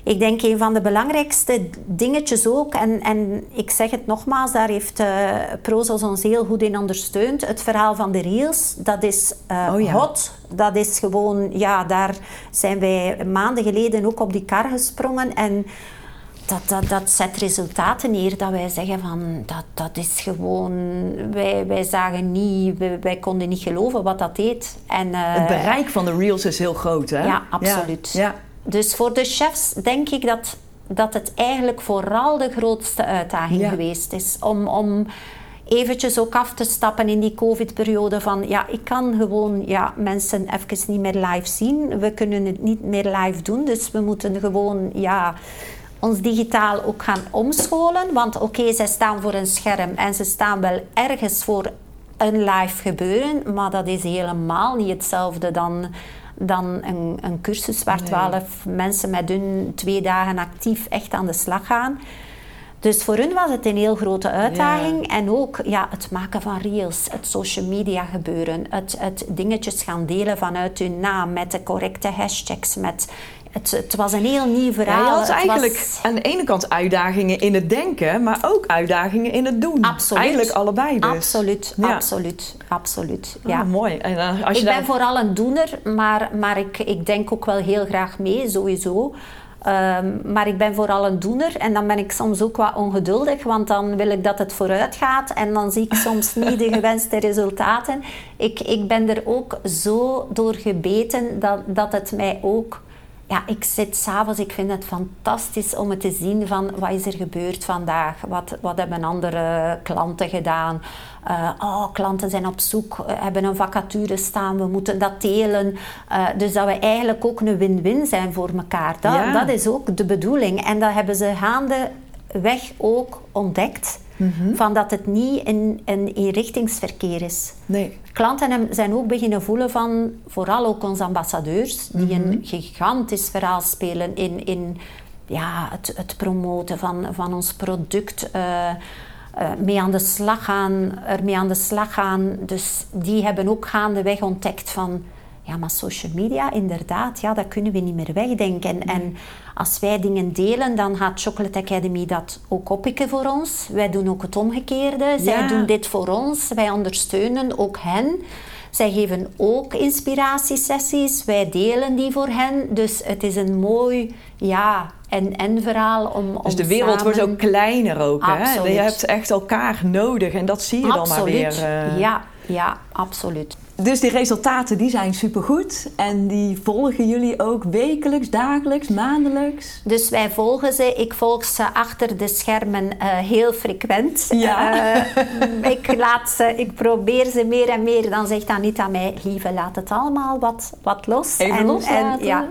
Speaker 1: Ik denk een van de belangrijkste dingetjes ook, en, en ik zeg het nogmaals, daar heeft uh, Prozos ons heel goed in ondersteund. Het verhaal van de reels, dat is uh, hot. Dat is gewoon, ja, daar zijn wij maanden geleden ook op die kar gesprongen. En dat, dat, dat zet resultaten neer dat wij zeggen van dat, dat is gewoon, wij, wij zagen niet, wij, konden niet geloven wat dat deed. En, uh,
Speaker 3: het bereik van de reels is heel groot, hè?
Speaker 1: Ja, absoluut. Ja, Dus voor de chefs denk ik dat, dat het eigenlijk vooral de grootste uitdaging geweest is. Om, om eventjes ook af te stappen in die covid-periode van ja, ik kan gewoon ja, mensen even niet meer live zien. We kunnen het niet meer live doen, dus we moeten gewoon ja ons digitaal ook gaan omscholen. Want oké, zij staan voor een scherm en ze staan wel ergens voor een live gebeuren, maar dat is helemaal niet hetzelfde dan, dan een, een cursus waar twaalf mensen met hun twee dagen actief echt aan de slag gaan. Dus voor hun was het een heel grote uitdaging. En ook ja, het maken van reels, het social media gebeuren, het, het dingetjes gaan delen vanuit hun naam met de correcte hashtags, met het, het, was een heel nieuw verhaal.
Speaker 3: Ja, je had eigenlijk
Speaker 1: was-
Speaker 3: aan de ene kant uitdagingen in het denken, maar ook uitdagingen in het doen.
Speaker 1: Absoluut.
Speaker 3: Eigenlijk allebei dus.
Speaker 1: Absoluut,
Speaker 3: Ja.
Speaker 1: absoluut, absoluut.
Speaker 3: Ja,
Speaker 1: Ja.
Speaker 3: mooi. En eh, als je
Speaker 1: ik ben vooral een doener, maar, maar ik, ik denk ook wel heel graag mee, sowieso. Ehm, maar ik ben vooral een doener en dan ben ik soms ook wat ongeduldig, want dan wil ik dat het vooruit gaat en dan zie ik soms niet de gewenste resultaten. Ik, ik ben er ook zo door gebeten dat, dat het mij ook... Ja, ik zit s'avonds, ik vind het fantastisch om het te zien van wat is er gebeurd vandaag, wat, wat hebben andere klanten gedaan. Eh, oh, klanten zijn op zoek, eh, hebben een vacature staan, we moeten dat delen. Eh, dus dat we eigenlijk ook een win-win zijn voor elkaar. Dat,
Speaker 3: Ja.
Speaker 1: dat is ook de bedoeling. En dat hebben ze gaandeweg ook ontdekt. Van dat het niet een, een eenrichtingsverkeer is.
Speaker 3: Nee.
Speaker 1: Klanten zijn ook beginnen voelen van, vooral ook onze ambassadeurs, die een gigantisch verhaal spelen in, in ja, het, het promoten van, van ons product. eh, eh, mee aan de slag gaan, ermee aan de slag gaan. Dus die hebben ook gaandeweg ontdekt van, ja, maar social media, inderdaad, ja, dat kunnen we niet meer wegdenken. En als wij dingen delen, dan gaat Chocolate Academy dat ook oppikken voor ons. Wij doen ook het omgekeerde. Zij
Speaker 3: Ja.
Speaker 1: doen dit voor ons. Wij ondersteunen ook hen. Zij geven ook inspiratiesessies. Wij delen die voor hen. Dus het is een mooi ja, en-en verhaal om, om
Speaker 3: Dus de wereld wordt ook kleiner ook, hè? Je hebt echt elkaar nodig en dat zie je dan maar weer. eh.
Speaker 1: Ja, ja, absoluut.
Speaker 4: Dus die resultaten die zijn supergoed en die volgen jullie ook wekelijks, dagelijks, maandelijks?
Speaker 1: Dus wij volgen ze. Ik volg ze achter de schermen eh, heel frequent.
Speaker 4: Ja.
Speaker 1: Eh, ik, laat ze, ik probeer ze meer en meer. Dan zegt Anita mij, lieve, laat het allemaal wat, wat los.
Speaker 4: Even loslaten.
Speaker 1: ja.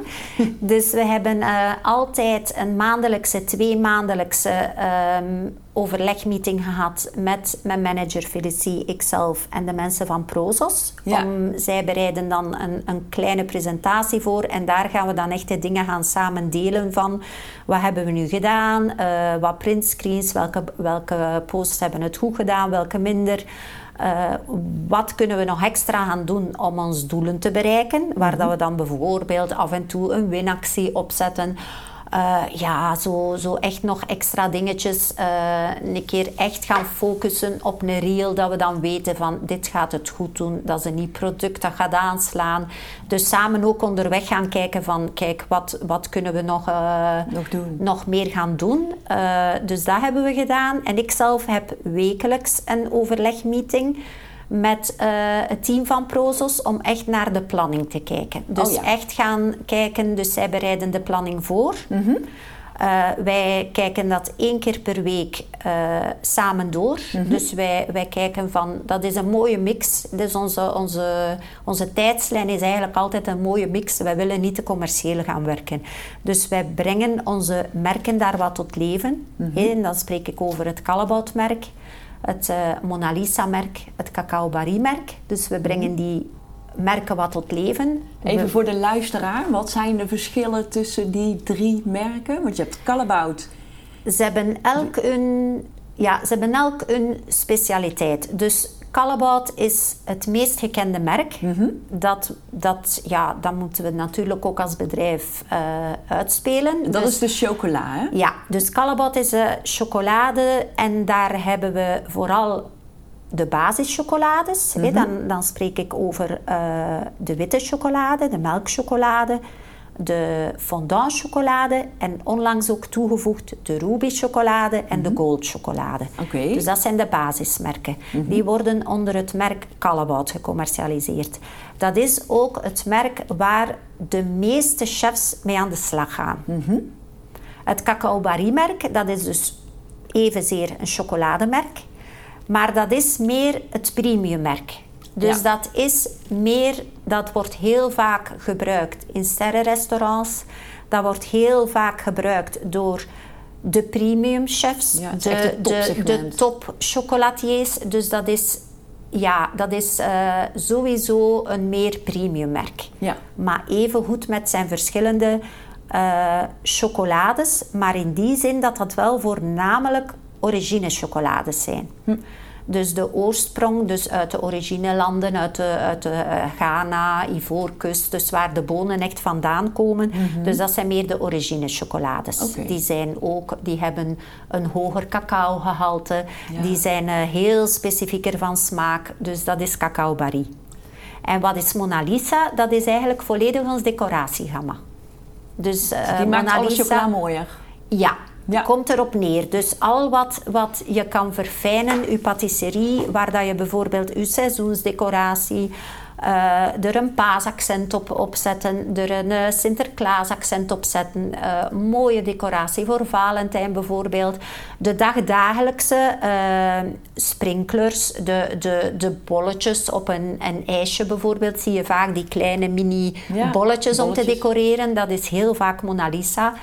Speaker 1: Dus we hebben eh, altijd een maandelijkse, twee maandelijkse ehm, overlegmeeting gehad met mijn manager Felicie, ikzelf en de mensen van Prozos.
Speaker 4: Ja.
Speaker 1: Om, zij bereiden dan een, een kleine presentatie voor en daar gaan we dan echt de dingen gaan samen delen van wat hebben we nu gedaan, eh, wat printscreens, welke, welke posts hebben het goed gedaan, welke minder. Eh, wat kunnen we nog extra gaan doen om ons doelen te bereiken? Waar dat we dan bijvoorbeeld af en toe een winactie opzetten. Eh, ja, zo, zo echt nog extra dingetjes. eh, een keer echt gaan focussen op een reel, dat we dan weten van dit gaat het goed doen. Dat is een nieuw product dat gaat aanslaan. Dus samen ook onderweg gaan kijken van kijk, wat, wat kunnen we nog, eh,
Speaker 4: Nog doen.
Speaker 1: nog meer gaan doen. Dus dat hebben we gedaan. En ik zelf heb wekelijks een overlegmeeting met eh, het team van Prozos om echt naar de planning te kijken. Dus
Speaker 4: Oh ja.
Speaker 1: echt gaan kijken, dus zij bereiden de planning voor. Eh, wij kijken dat één keer per week eh, samen door. Dus wij, wij kijken van, dat is een mooie mix. Dus onze, onze, onze tijdslijn is eigenlijk altijd een mooie mix. Wij willen niet te commercieel gaan werken. Dus wij brengen onze merken daar wat tot leven. Hè, En dan spreek ik over het Callebaut-merk, het eh, Mona Lisa-merk, het Cacao Barry-merk. Dus we brengen die merken wat tot leven.
Speaker 4: Even
Speaker 1: We-
Speaker 4: voor de luisteraar, wat zijn de verschillen tussen die drie merken? Want je hebt Callebaut.
Speaker 1: Ze hebben elk een, ja, ze hebben elk een specialiteit. Dus Callebaut is het meest gekende merk. dat, dat, ja, dat moeten we natuurlijk ook als bedrijf eh, uitspelen.
Speaker 4: Dat
Speaker 1: Dus-
Speaker 4: is de chocola, hè?
Speaker 1: Ja, dus Callebaut is eh, chocolade en daar hebben we vooral de basischocholades. hè. dan, dan spreek ik over eh, de witte chocolade, de melkchocolade, de fondant chocolade en onlangs ook toegevoegd de ruby chocolade en de gold chocolade. Dus dat zijn de basismerken. Die worden onder het merk Callebaut gecommercialiseerd. Dat is ook het merk waar de meeste chefs mee aan de slag gaan. Het Cacao Barry-merk, dat is dus evenzeer een chocolademerk, maar dat is meer het premiummerk. Dus
Speaker 4: Ja.
Speaker 1: dat is meer, dat wordt heel vaak gebruikt in sterrenrestaurants. Dat wordt heel vaak gebruikt door de premium chefs,
Speaker 4: Ja,
Speaker 1: de, de, top chocolatiers. Dus dat is, ja, dat is eh, sowieso een meer premium merk.
Speaker 4: Ja.
Speaker 1: Maar even goed met zijn verschillende eh, chocolades. Maar in die zin dat dat wel voornamelijk origine chocolades zijn. Dus de oorsprong, dus uit de originelanden, uit de, uit de uh, Ghana, Ivoorkust, dus waar de bonen echt vandaan komen. Dus dat zijn meer de origine chocolades. Die zijn ook, die hebben een hoger cacaogehalte. Die zijn uh, heel specifieker van smaak. Dus dat is cacao barry. En wat is Mona Lisa? Dat is eigenlijk volledig ons decoratiegamma. Dus, uh,
Speaker 3: die maakt
Speaker 1: Mona
Speaker 3: alle
Speaker 1: Lisa,
Speaker 3: chocola mooier.
Speaker 1: Ja,
Speaker 3: Ja.
Speaker 1: komt erop neer. Dus al wat, wat je kan verfijnen, je patisserie, waar dat je bijvoorbeeld je seizoensdecoratie, eh, er een paasaccent op, op zetten, er een uh, Sinterklaasaccent op zetten, eh, mooie decoratie voor Valentijn bijvoorbeeld. De dagdagelijkse eh, sprinklers, de, de, de bolletjes op een, een ijsje bijvoorbeeld, zie je vaak die kleine mini
Speaker 3: Ja,
Speaker 1: bolletjes, om te decoreren. Dat is heel vaak Mona Lisa.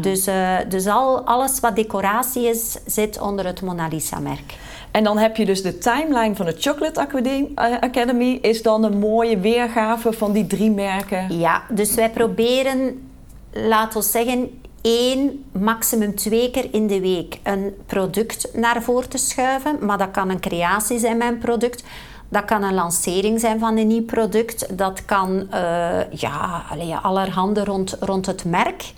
Speaker 1: Dus, eh, dus al, alles wat decoratie is, zit onder het Mona Lisa merk.
Speaker 3: En dan heb je dus de timeline van de Chocolate Academy, eh, Academy is dan een mooie weergave van die drie merken.
Speaker 1: Ja, dus wij proberen, laten we zeggen, één, maximum twee keer in de week een product naar voren te schuiven. Maar dat kan een creatie zijn met een product. Dat kan een lancering zijn van een nieuw product. Dat kan eh, ja, allerhande rond, rond het merk.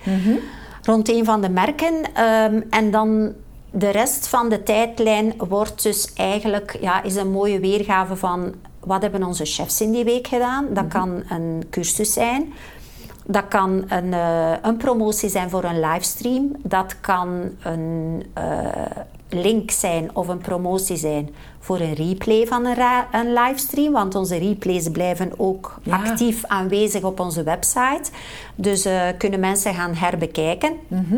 Speaker 1: Rond een van de merken. Ehm, en dan de rest van de tijdlijn wordt dus eigenlijk ja, is een mooie weergave van wat hebben onze chefs in die week gedaan. Dat kan een cursus zijn. Dat kan een, eh, een promotie zijn voor een livestream. Dat kan een eh, link zijn of een promotie zijn voor een replay van een, een livestream. Want onze replays blijven ook
Speaker 3: Ja.
Speaker 1: actief aanwezig op onze website. Dus eh, kunnen mensen gaan herbekijken.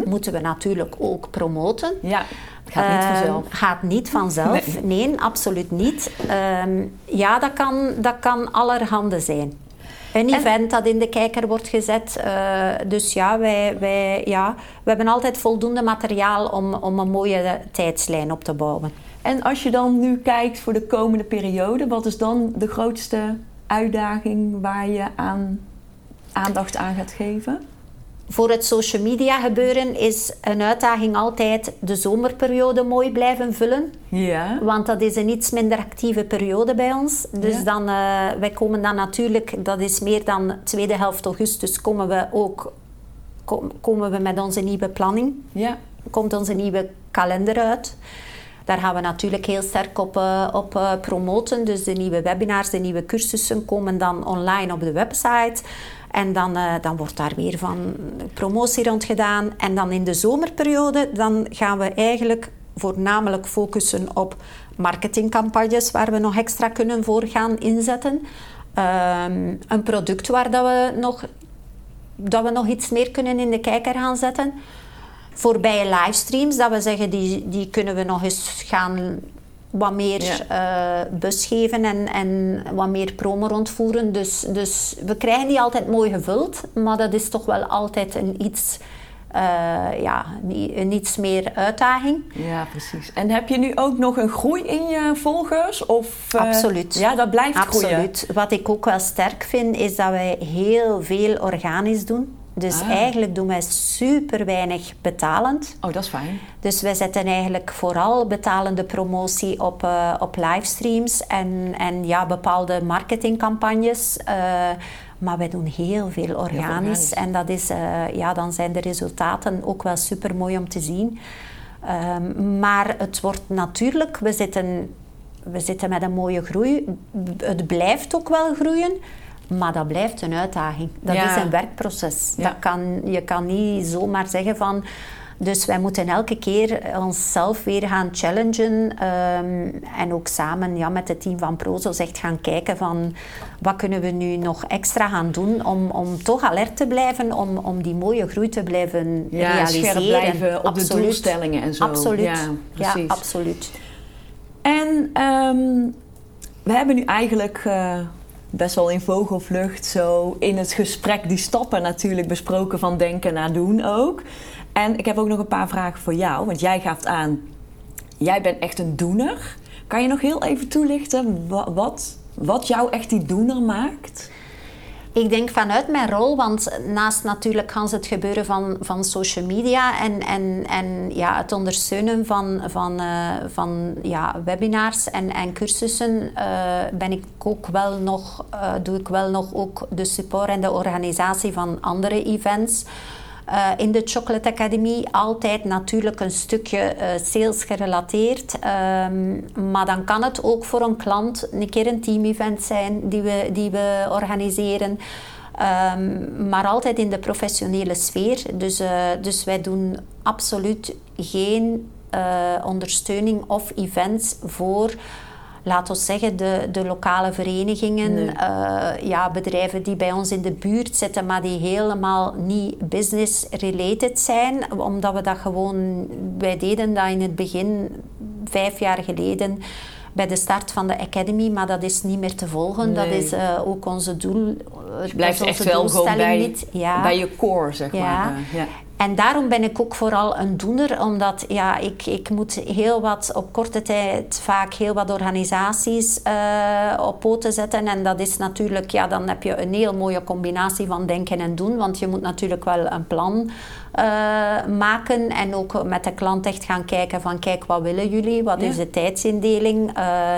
Speaker 1: Moeten we natuurlijk ook promoten.
Speaker 3: Ja, het gaat niet
Speaker 1: Ehm,
Speaker 3: vanzelf.
Speaker 1: Gaat niet vanzelf. Nee, absoluut niet. Ehm, ja, dat kan, dat kan allerhande zijn. Een event dat in de kijker wordt gezet. eh, dus ja, wij, wij, ja, we hebben altijd voldoende materiaal om, om een mooie tijdslijn op te bouwen.
Speaker 3: En als je dan nu kijkt voor de komende periode, wat is dan de grootste uitdaging waar je aan aandacht aan gaat geven?
Speaker 1: Voor het social media gebeuren is een uitdaging altijd de zomerperiode mooi blijven vullen.
Speaker 3: Ja.
Speaker 1: Want dat is een iets minder actieve periode bij ons. Dus
Speaker 3: Ja.
Speaker 1: dan, eh, wij komen dan natuurlijk, dat is meer dan tweede helft augustus, komen we ook kom- komen we met onze nieuwe planning.
Speaker 3: Ja.
Speaker 1: Komt onze nieuwe kalender uit. Daar gaan we natuurlijk heel sterk op, eh, op eh, promoten. Dus de nieuwe webinars, de nieuwe cursussen komen dan online op de website. En dan, eh, dan wordt daar weer van promotie rond gedaan. En dan in de zomerperiode dan gaan we eigenlijk voornamelijk focussen op marketingcampagnes waar we nog extra kunnen voor gaan inzetten. Ehm, een product waar dat we, nog, dat we nog iets meer kunnen in de kijker gaan zetten voorbije livestreams, dat we zeggen, die, die kunnen we nog eens gaan wat meer eh bus geven en, en wat meer promo rondvoeren. Dus, dus we krijgen die altijd mooi gevuld, maar dat is toch wel altijd een iets, eh, ja, een iets meer uitdaging.
Speaker 3: ja, precies. En heb je nu ook nog een groei in je volgers? Of, eh,
Speaker 1: Absoluut.
Speaker 3: Ja, dat blijft groeien.
Speaker 1: Absoluut. Wat ik ook wel sterk vind, is dat wij heel veel organisch doen. Dus
Speaker 3: Ah.
Speaker 1: eigenlijk doen wij super weinig betalend.
Speaker 3: Oh, dat is fijn.
Speaker 1: Dus wij zetten eigenlijk vooral betalende promotie op, eh, op livestreams en, en ja, bepaalde marketingcampagnes. eh, maar wij doen heel veel organisch.
Speaker 3: organisch.
Speaker 1: En dat is, eh, ja, dan zijn de resultaten ook wel super mooi om te zien. Ehm, maar het wordt natuurlijk, we zitten, we zitten met een mooie groei. Het blijft ook wel groeien. Maar dat blijft een uitdaging. Dat
Speaker 3: Ja.
Speaker 1: is een werkproces.
Speaker 3: Ja.
Speaker 1: Dat kan, je kan niet zomaar zeggen van... Dus wij moeten elke keer onszelf weer gaan challengen. ehm, en ook samen ja, met het team van Prozo echt gaan kijken van... Wat kunnen we nu nog extra gaan doen om, om toch alert te blijven. Om, om die mooie groei te blijven
Speaker 3: Ja,
Speaker 1: realiseren.
Speaker 3: blijven op de doelstellingen en zo.
Speaker 1: Absoluut.
Speaker 3: Ja,
Speaker 1: Ja,
Speaker 3: precies.
Speaker 1: absoluut.
Speaker 3: En ehm, we hebben nu eigenlijk eh, best wel in vogelvlucht zo in het gesprek die stappen natuurlijk besproken van denken naar doen ook. En ik heb ook nog een paar vragen voor jou, want jij gaf aan, jij bent echt een doener. Kan je nog heel even toelichten wa- wat, wat jou echt die doener maakt?
Speaker 1: Ik denk vanuit mijn rol, want naast natuurlijk het gebeuren van, van social media en, en, en ja, het ondersteunen van, van, uh, van ja, webinars en, en cursussen, uh, ben ik ook wel nog, uh, doe ik wel nog ook de support en de organisatie van andere events. Uh, in de Chocolate Academy altijd natuurlijk een stukje uh, sales gerelateerd. Um, maar dan kan het ook voor een klant een keer een team-event zijn die we, die we organiseren. Um, maar altijd in de professionele sfeer. Dus, uh, dus wij doen absoluut geen ondersteuning of events voor laat ons zeggen, de, de lokale verenigingen, nee. uh, ja, bedrijven die bij ons in de buurt zitten, maar die helemaal niet business-related zijn, omdat we dat gewoon, wij deden dat in het begin, vijf jaar geleden, bij de start van de Academy, maar dat is niet meer te volgen. Nee. Dat is uh, ook onze doel.
Speaker 3: Dus je blijft echt wel gewoon bij, niet. Ja. bij je core, zeg
Speaker 1: ja.
Speaker 3: maar. Ja.
Speaker 1: En daarom ben ik ook vooral een doener, omdat ja, ik, ik moet heel wat op korte tijd vaak heel wat organisaties uh, op poten zetten. En dat is natuurlijk, ja, dan heb je een heel mooie combinatie van denken en doen, want je moet natuurlijk wel een plan uh, maken en ook met de klant echt gaan kijken van kijk, wat willen jullie? Wat ja. is de tijdsindeling? Uh,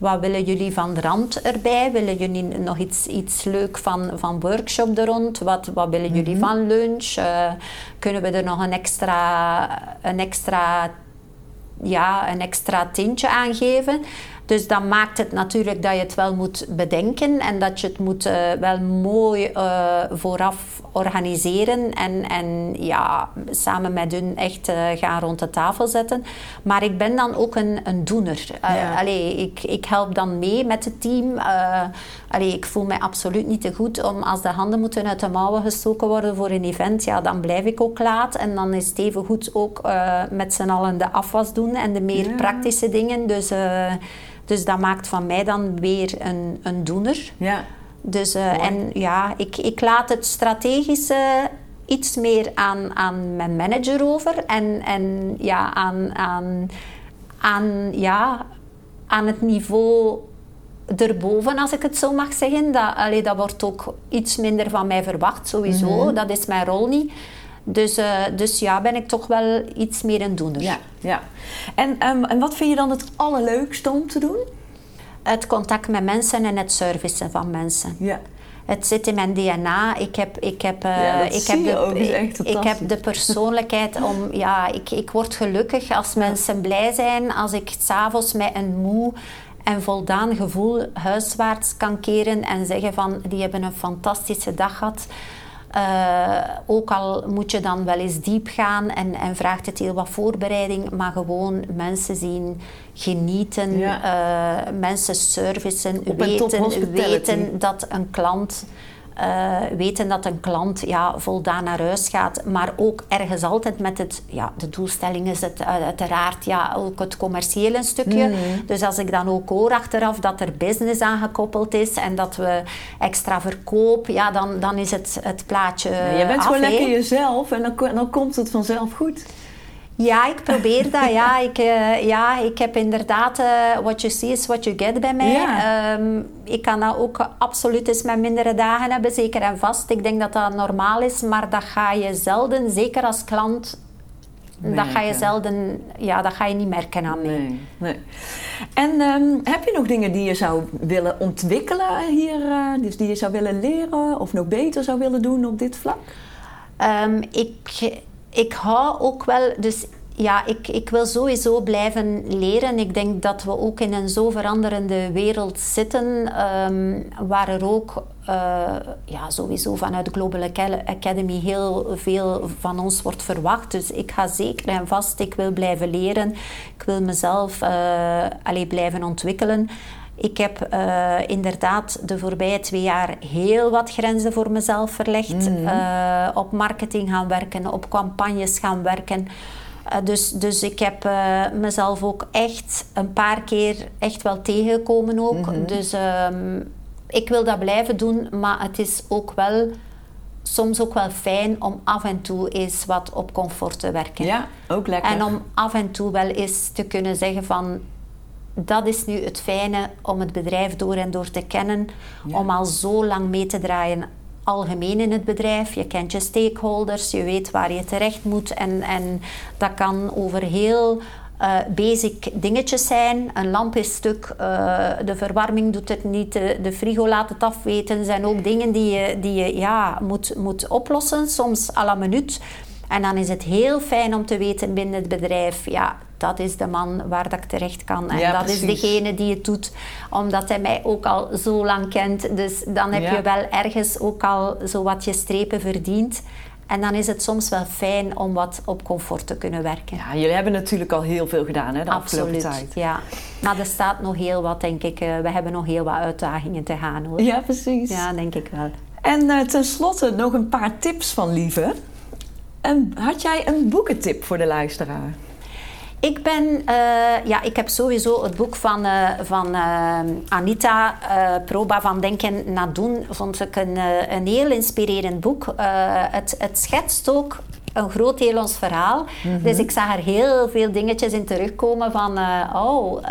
Speaker 1: wat willen jullie van de rand erbij? Willen jullie nog iets, iets leuk van, van workshop er rond? Wat, wat willen jullie mm -hmm. van lunch? Uh, kunnen we er nog een extra, een extra, ja, een extra tintje aan geven? Dus dat maakt het natuurlijk dat je het wel moet bedenken en dat je het moet uh, wel mooi uh, vooraf organiseren en, en ja, samen met hun echt uh, gaan rond de tafel zetten. Maar ik ben dan ook een, een doener. Ja. Allee, ik, ik help dan mee met het team. Allee, ik voel mij absoluut niet te goed om als de handen moeten uit de mouwen gestoken worden voor een event, ja, dan blijf ik ook laat. En dan is het even goed ook met z'n allen de afwas doen en de meer ja. praktische dingen. Dus... Dus dat maakt van mij dan weer een, een doener.
Speaker 3: Ja.
Speaker 1: Dus, uh, en ja, ik, ik laat het strategische iets meer aan, aan mijn manager over. En, en ja, aan, aan, aan, ja, aan het niveau erboven, als ik het zo mag zeggen. Dat, allee, dat wordt ook iets minder van mij verwacht, sowieso. Mm -hmm. Dat is mijn rol niet. Dus, uh, dus ja, ben ik toch wel iets meer een doener.
Speaker 3: Ja, ja. En, um, en wat vind je dan het allerleukste om te doen?
Speaker 1: Het contact met mensen en het servicen van mensen.
Speaker 3: Ja.
Speaker 1: Het zit in mijn DNA. Ik heb, ik heb, uh,
Speaker 3: ja,
Speaker 1: ik heb,
Speaker 3: de, ik
Speaker 1: heb de persoonlijkheid om... Ja, ik, ik word gelukkig als mensen blij zijn. Als ik s'avonds met een moe en voldaan gevoel huiswaarts kan keren en zeggen van... Die hebben een fantastische dag gehad. Uh, ook al moet je dan wel eens diep gaan en, en vraagt het heel wat voorbereiding, maar gewoon mensen zien, genieten, ja. uh, mensen servicen, weten, weten dat een klant uh, weten dat een klant ja, voldaan naar huis gaat, maar ook ergens altijd met het, ja, de doelstelling is het uiteraard ja, ook het commerciële stukje. Mm. Dus als ik dan ook hoor achteraf dat er business aangekoppeld is en dat we extra verkoop, ja, dan, dan is het, het plaatje. Ja,
Speaker 3: je bent gewoon lekker jezelf en dan, dan komt het vanzelf goed.
Speaker 1: Ja, ik probeer dat. Ja, ik, uh, ja, ik heb inderdaad uh, what you see is what you get bij mij.
Speaker 3: Ja.
Speaker 1: Um, ik kan dat ook absoluut eens met mindere dagen hebben, zeker en vast. Ik denk dat dat normaal is, maar dat ga je zelden, zeker als klant, merken. dat ga je zelden, ja, dat ga je niet merken aan mij.
Speaker 3: Nee, nee. En um, heb je nog dingen die je zou willen ontwikkelen hier, uh, dus die je zou willen leren of nog beter zou willen doen op dit vlak?
Speaker 1: Um, ik ik hou ook wel, dus ja, ik, ik wil sowieso blijven leren. Ik denk dat we ook in een zo veranderende wereld zitten, um, waar er ook uh, ja, sowieso vanuit de Global Academy heel veel van ons wordt verwacht. Dus ik ga zeker en vast, ik wil blijven leren. Ik wil mezelf uh, allee, blijven ontwikkelen. Ik heb uh, inderdaad de voorbije twee jaar heel wat grenzen voor mezelf verlegd. Mm -hmm. uh, op marketing gaan werken, op campagnes gaan werken. Uh, dus, dus ik heb mezelf ook echt een paar keer echt wel tegengekomen ook. Mm -hmm. Dus um, ik wil dat blijven doen, maar het is ook wel soms ook wel fijn om af en toe eens wat op comfort te werken.
Speaker 3: Ja, ook lekker.
Speaker 1: En om af en toe wel eens te kunnen zeggen van dat is nu het fijne om het bedrijf door en door te kennen, ja. om al zo lang mee te draaien algemeen in het bedrijf. Je kent je stakeholders, je weet waar je terecht moet. En, en dat kan over heel uh, basic dingetjes zijn. Een lamp is stuk, uh, de verwarming doet het niet, de, de, frigo laat het afweten. zijn ook dingen die je, die je ja, moet, moet oplossen, soms à la minuut. En dan is het heel fijn om te weten binnen het bedrijf, ja, dat is de man waar dat ik terecht kan. En dat is degene die het doet, omdat hij mij ook al zo lang kent. Dus dan heb je wel ergens ook al zo wat je strepen verdiend. En dan is het soms wel fijn om wat op comfort te kunnen werken.
Speaker 3: Ja, jullie hebben natuurlijk al heel veel gedaan hè, de
Speaker 1: Absoluut,
Speaker 3: afgelopen tijd.
Speaker 1: ja. Maar er staat nog heel wat, denk ik. Uh, we hebben nog heel wat uitdagingen te gaan hoor.
Speaker 3: Ja, precies.
Speaker 1: Ja, denk ik wel.
Speaker 3: En uh, tenslotte nog een paar tips van Lieve. Had jij een boekentip voor de luisteraar?
Speaker 1: Ik ben, uh, ja, ik heb sowieso het boek van, uh, van uh, Anita Proba van Denken naar Doen, vond ik een, een heel inspirerend boek. het, het schetst ook een groot deel ons verhaal. Mhm. Dus ik zag er heel veel dingetjes in terugkomen van, oh,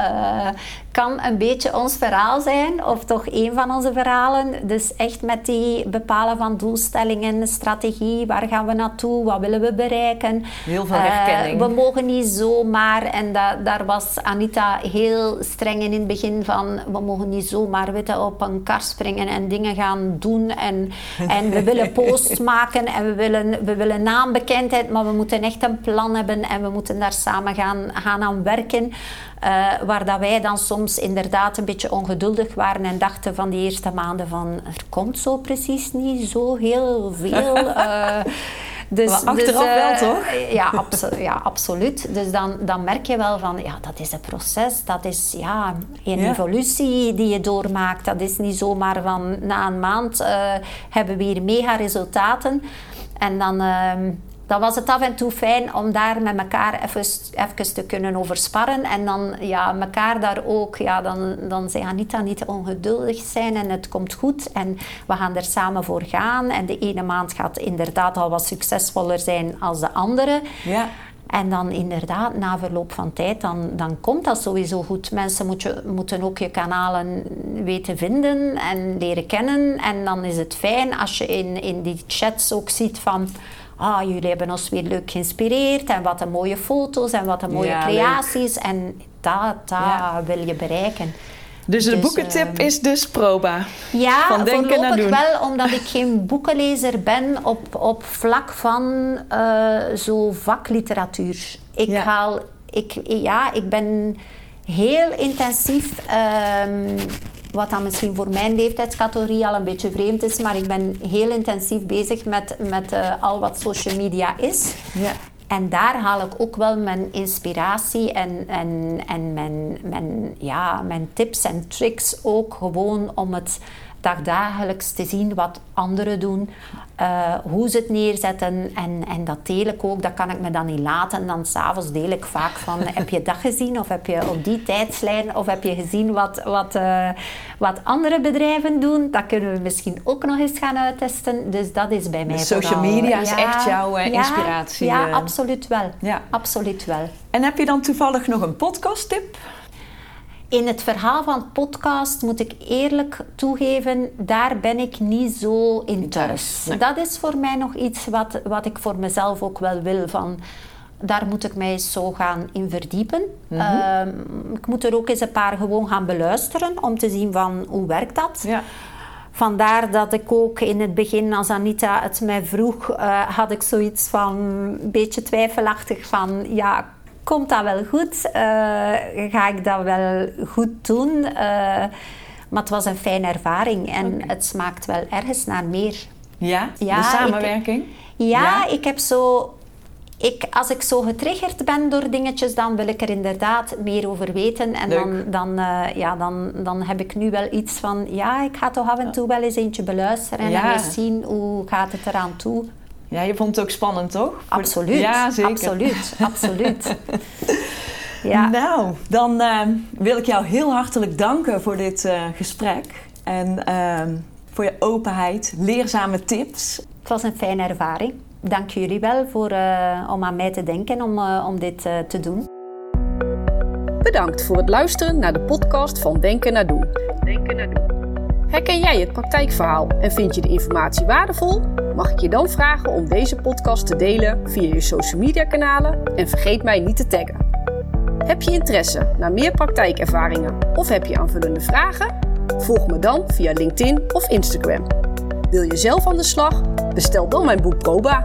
Speaker 1: kan een beetje ons verhaal zijn, of toch een van onze verhalen. Dus echt met die bepalen van doelstellingen, strategie, waar gaan we naartoe, wat willen we bereiken.
Speaker 3: Heel veel herkenning.
Speaker 1: we mogen niet zomaar, en da daar was Anita heel streng in, in het begin van, we mogen niet zomaar weten, op een kar springen en dingen gaan doen. En, en we willen posts maken en we willen, we willen maar we moeten echt een plan hebben en we moeten daar samen gaan, gaan aan werken. Uh, waar dat wij dan soms inderdaad een beetje ongeduldig waren en dachten van die eerste maanden van er komt zo precies niet zo heel veel. Uh,
Speaker 3: dus, maar achteraf dus, wel, toch?
Speaker 1: Ja, ja, absoluut. Dus dan, dan merk je wel van, ja, dat is een proces. Dat is ja, een evolutie die je doormaakt. Dat is niet zomaar van, na een maand uh, hebben we hier mega resultaten. En dan ehm, dan was het af en toe fijn om daar met elkaar even, even te kunnen over sparren. En dan ja, elkaar daar ook, ja, dan, dan zei Anita niet ongeduldig zijn en het komt goed. En we gaan er samen voor gaan. En de ene maand gaat inderdaad al wat succesvoller zijn als de andere.
Speaker 3: Ja.
Speaker 1: En dan inderdaad, na verloop van tijd, dan, dan komt dat sowieso goed. Mensen moet je, moeten ook je kanalen weten vinden en leren kennen. En dan is het fijn als je in, in die chats ook ziet van ah, jullie hebben ons weer leuk geïnspireerd en wat een mooie foto's en wat een mooie creaties. En dat, dat wil je bereiken.
Speaker 3: Dus de dus, boekentip ehm, is dus proba.
Speaker 1: Ja, van denken naar doen. wel, omdat ik geen boekenlezer ben op, op vlak van uh, zo vakliteratuur. Ik haal, ik, ja, ik ben heel intensief um, wat dan misschien voor mijn leeftijdscategorie al een beetje vreemd is, maar ik ben heel intensief bezig met, met uh, al wat social media is.
Speaker 3: Ja.
Speaker 1: En daar haal ik ook wel mijn inspiratie en, en, en mijn, mijn, ja, mijn tips en tricks ook gewoon om het dagdagelijks te zien wat anderen doen, uh, hoe ze het neerzetten en, en dat deel ik ook. Dat kan ik me dan niet laten. Dan s'avonds deel ik vaak van, heb je dat gezien of heb je op die tijdslijn of heb je gezien wat, wat, uh, wat andere bedrijven doen? Dat kunnen we misschien ook nog eens gaan uittesten. Dus dat is bij mij
Speaker 3: de social media is echt jouw uh, inspiratie.
Speaker 1: Ja, ja, absoluut wel. Ja. Absoluut wel.
Speaker 3: En heb je dan toevallig nog een podcasttip?
Speaker 1: In het verhaal van podcast moet ik eerlijk toegeven, daar ben ik niet zo in thuis. Dat is voor mij nog iets wat, wat ik voor mezelf ook wel wil. Van, daar moet ik mij zo gaan in verdiepen. Mhm. Ehm, ik moet er ook eens een paar gewoon gaan beluisteren om te zien van hoe werkt dat.
Speaker 3: Ja.
Speaker 1: Vandaar dat ik ook in het begin, als Anita het mij vroeg, uh, had ik zoiets van een beetje twijfelachtig van ja, komt dat wel goed? Uh, ga ik dat wel goed doen? Uh, maar het was een fijne ervaring en okay. het smaakt wel ergens naar meer.
Speaker 3: Ja, ja de samenwerking?
Speaker 1: Ik, ja, ja, ik heb zo... Ik, als ik zo getriggerd ben door dingetjes, dan wil ik er inderdaad meer over weten. En dan, dan, uh, ja, dan, dan heb ik nu wel iets van... Ja, ik ga toch af en toe wel eens eentje beluisteren ja. en eens zien hoe gaat het eraan toe.
Speaker 3: Ja, je vond het ook spannend, toch?
Speaker 1: Absoluut.
Speaker 3: Ja, zeker.
Speaker 1: Absoluut, absoluut.
Speaker 3: ja. Nou, dan uh, wil ik jou heel hartelijk danken voor dit uh, gesprek. En uh, voor je openheid, leerzame tips.
Speaker 1: Het was een fijne ervaring. Dank jullie wel voor, eh, om aan mij te denken om, om dit te doen.
Speaker 2: Bedankt voor het luisteren naar de podcast van Denken naar Doen. Denken naar Doen. Herken jij het praktijkverhaal en vind je de informatie waardevol? Mag ik je dan vragen om deze podcast te delen via je social media kanalen en vergeet mij niet te taggen. Heb je interesse naar meer praktijkervaringen of heb je aanvullende vragen? Volg me dan via LinkedIn of Instagram. Wil je zelf aan de slag? Bestel dan mijn boek Proba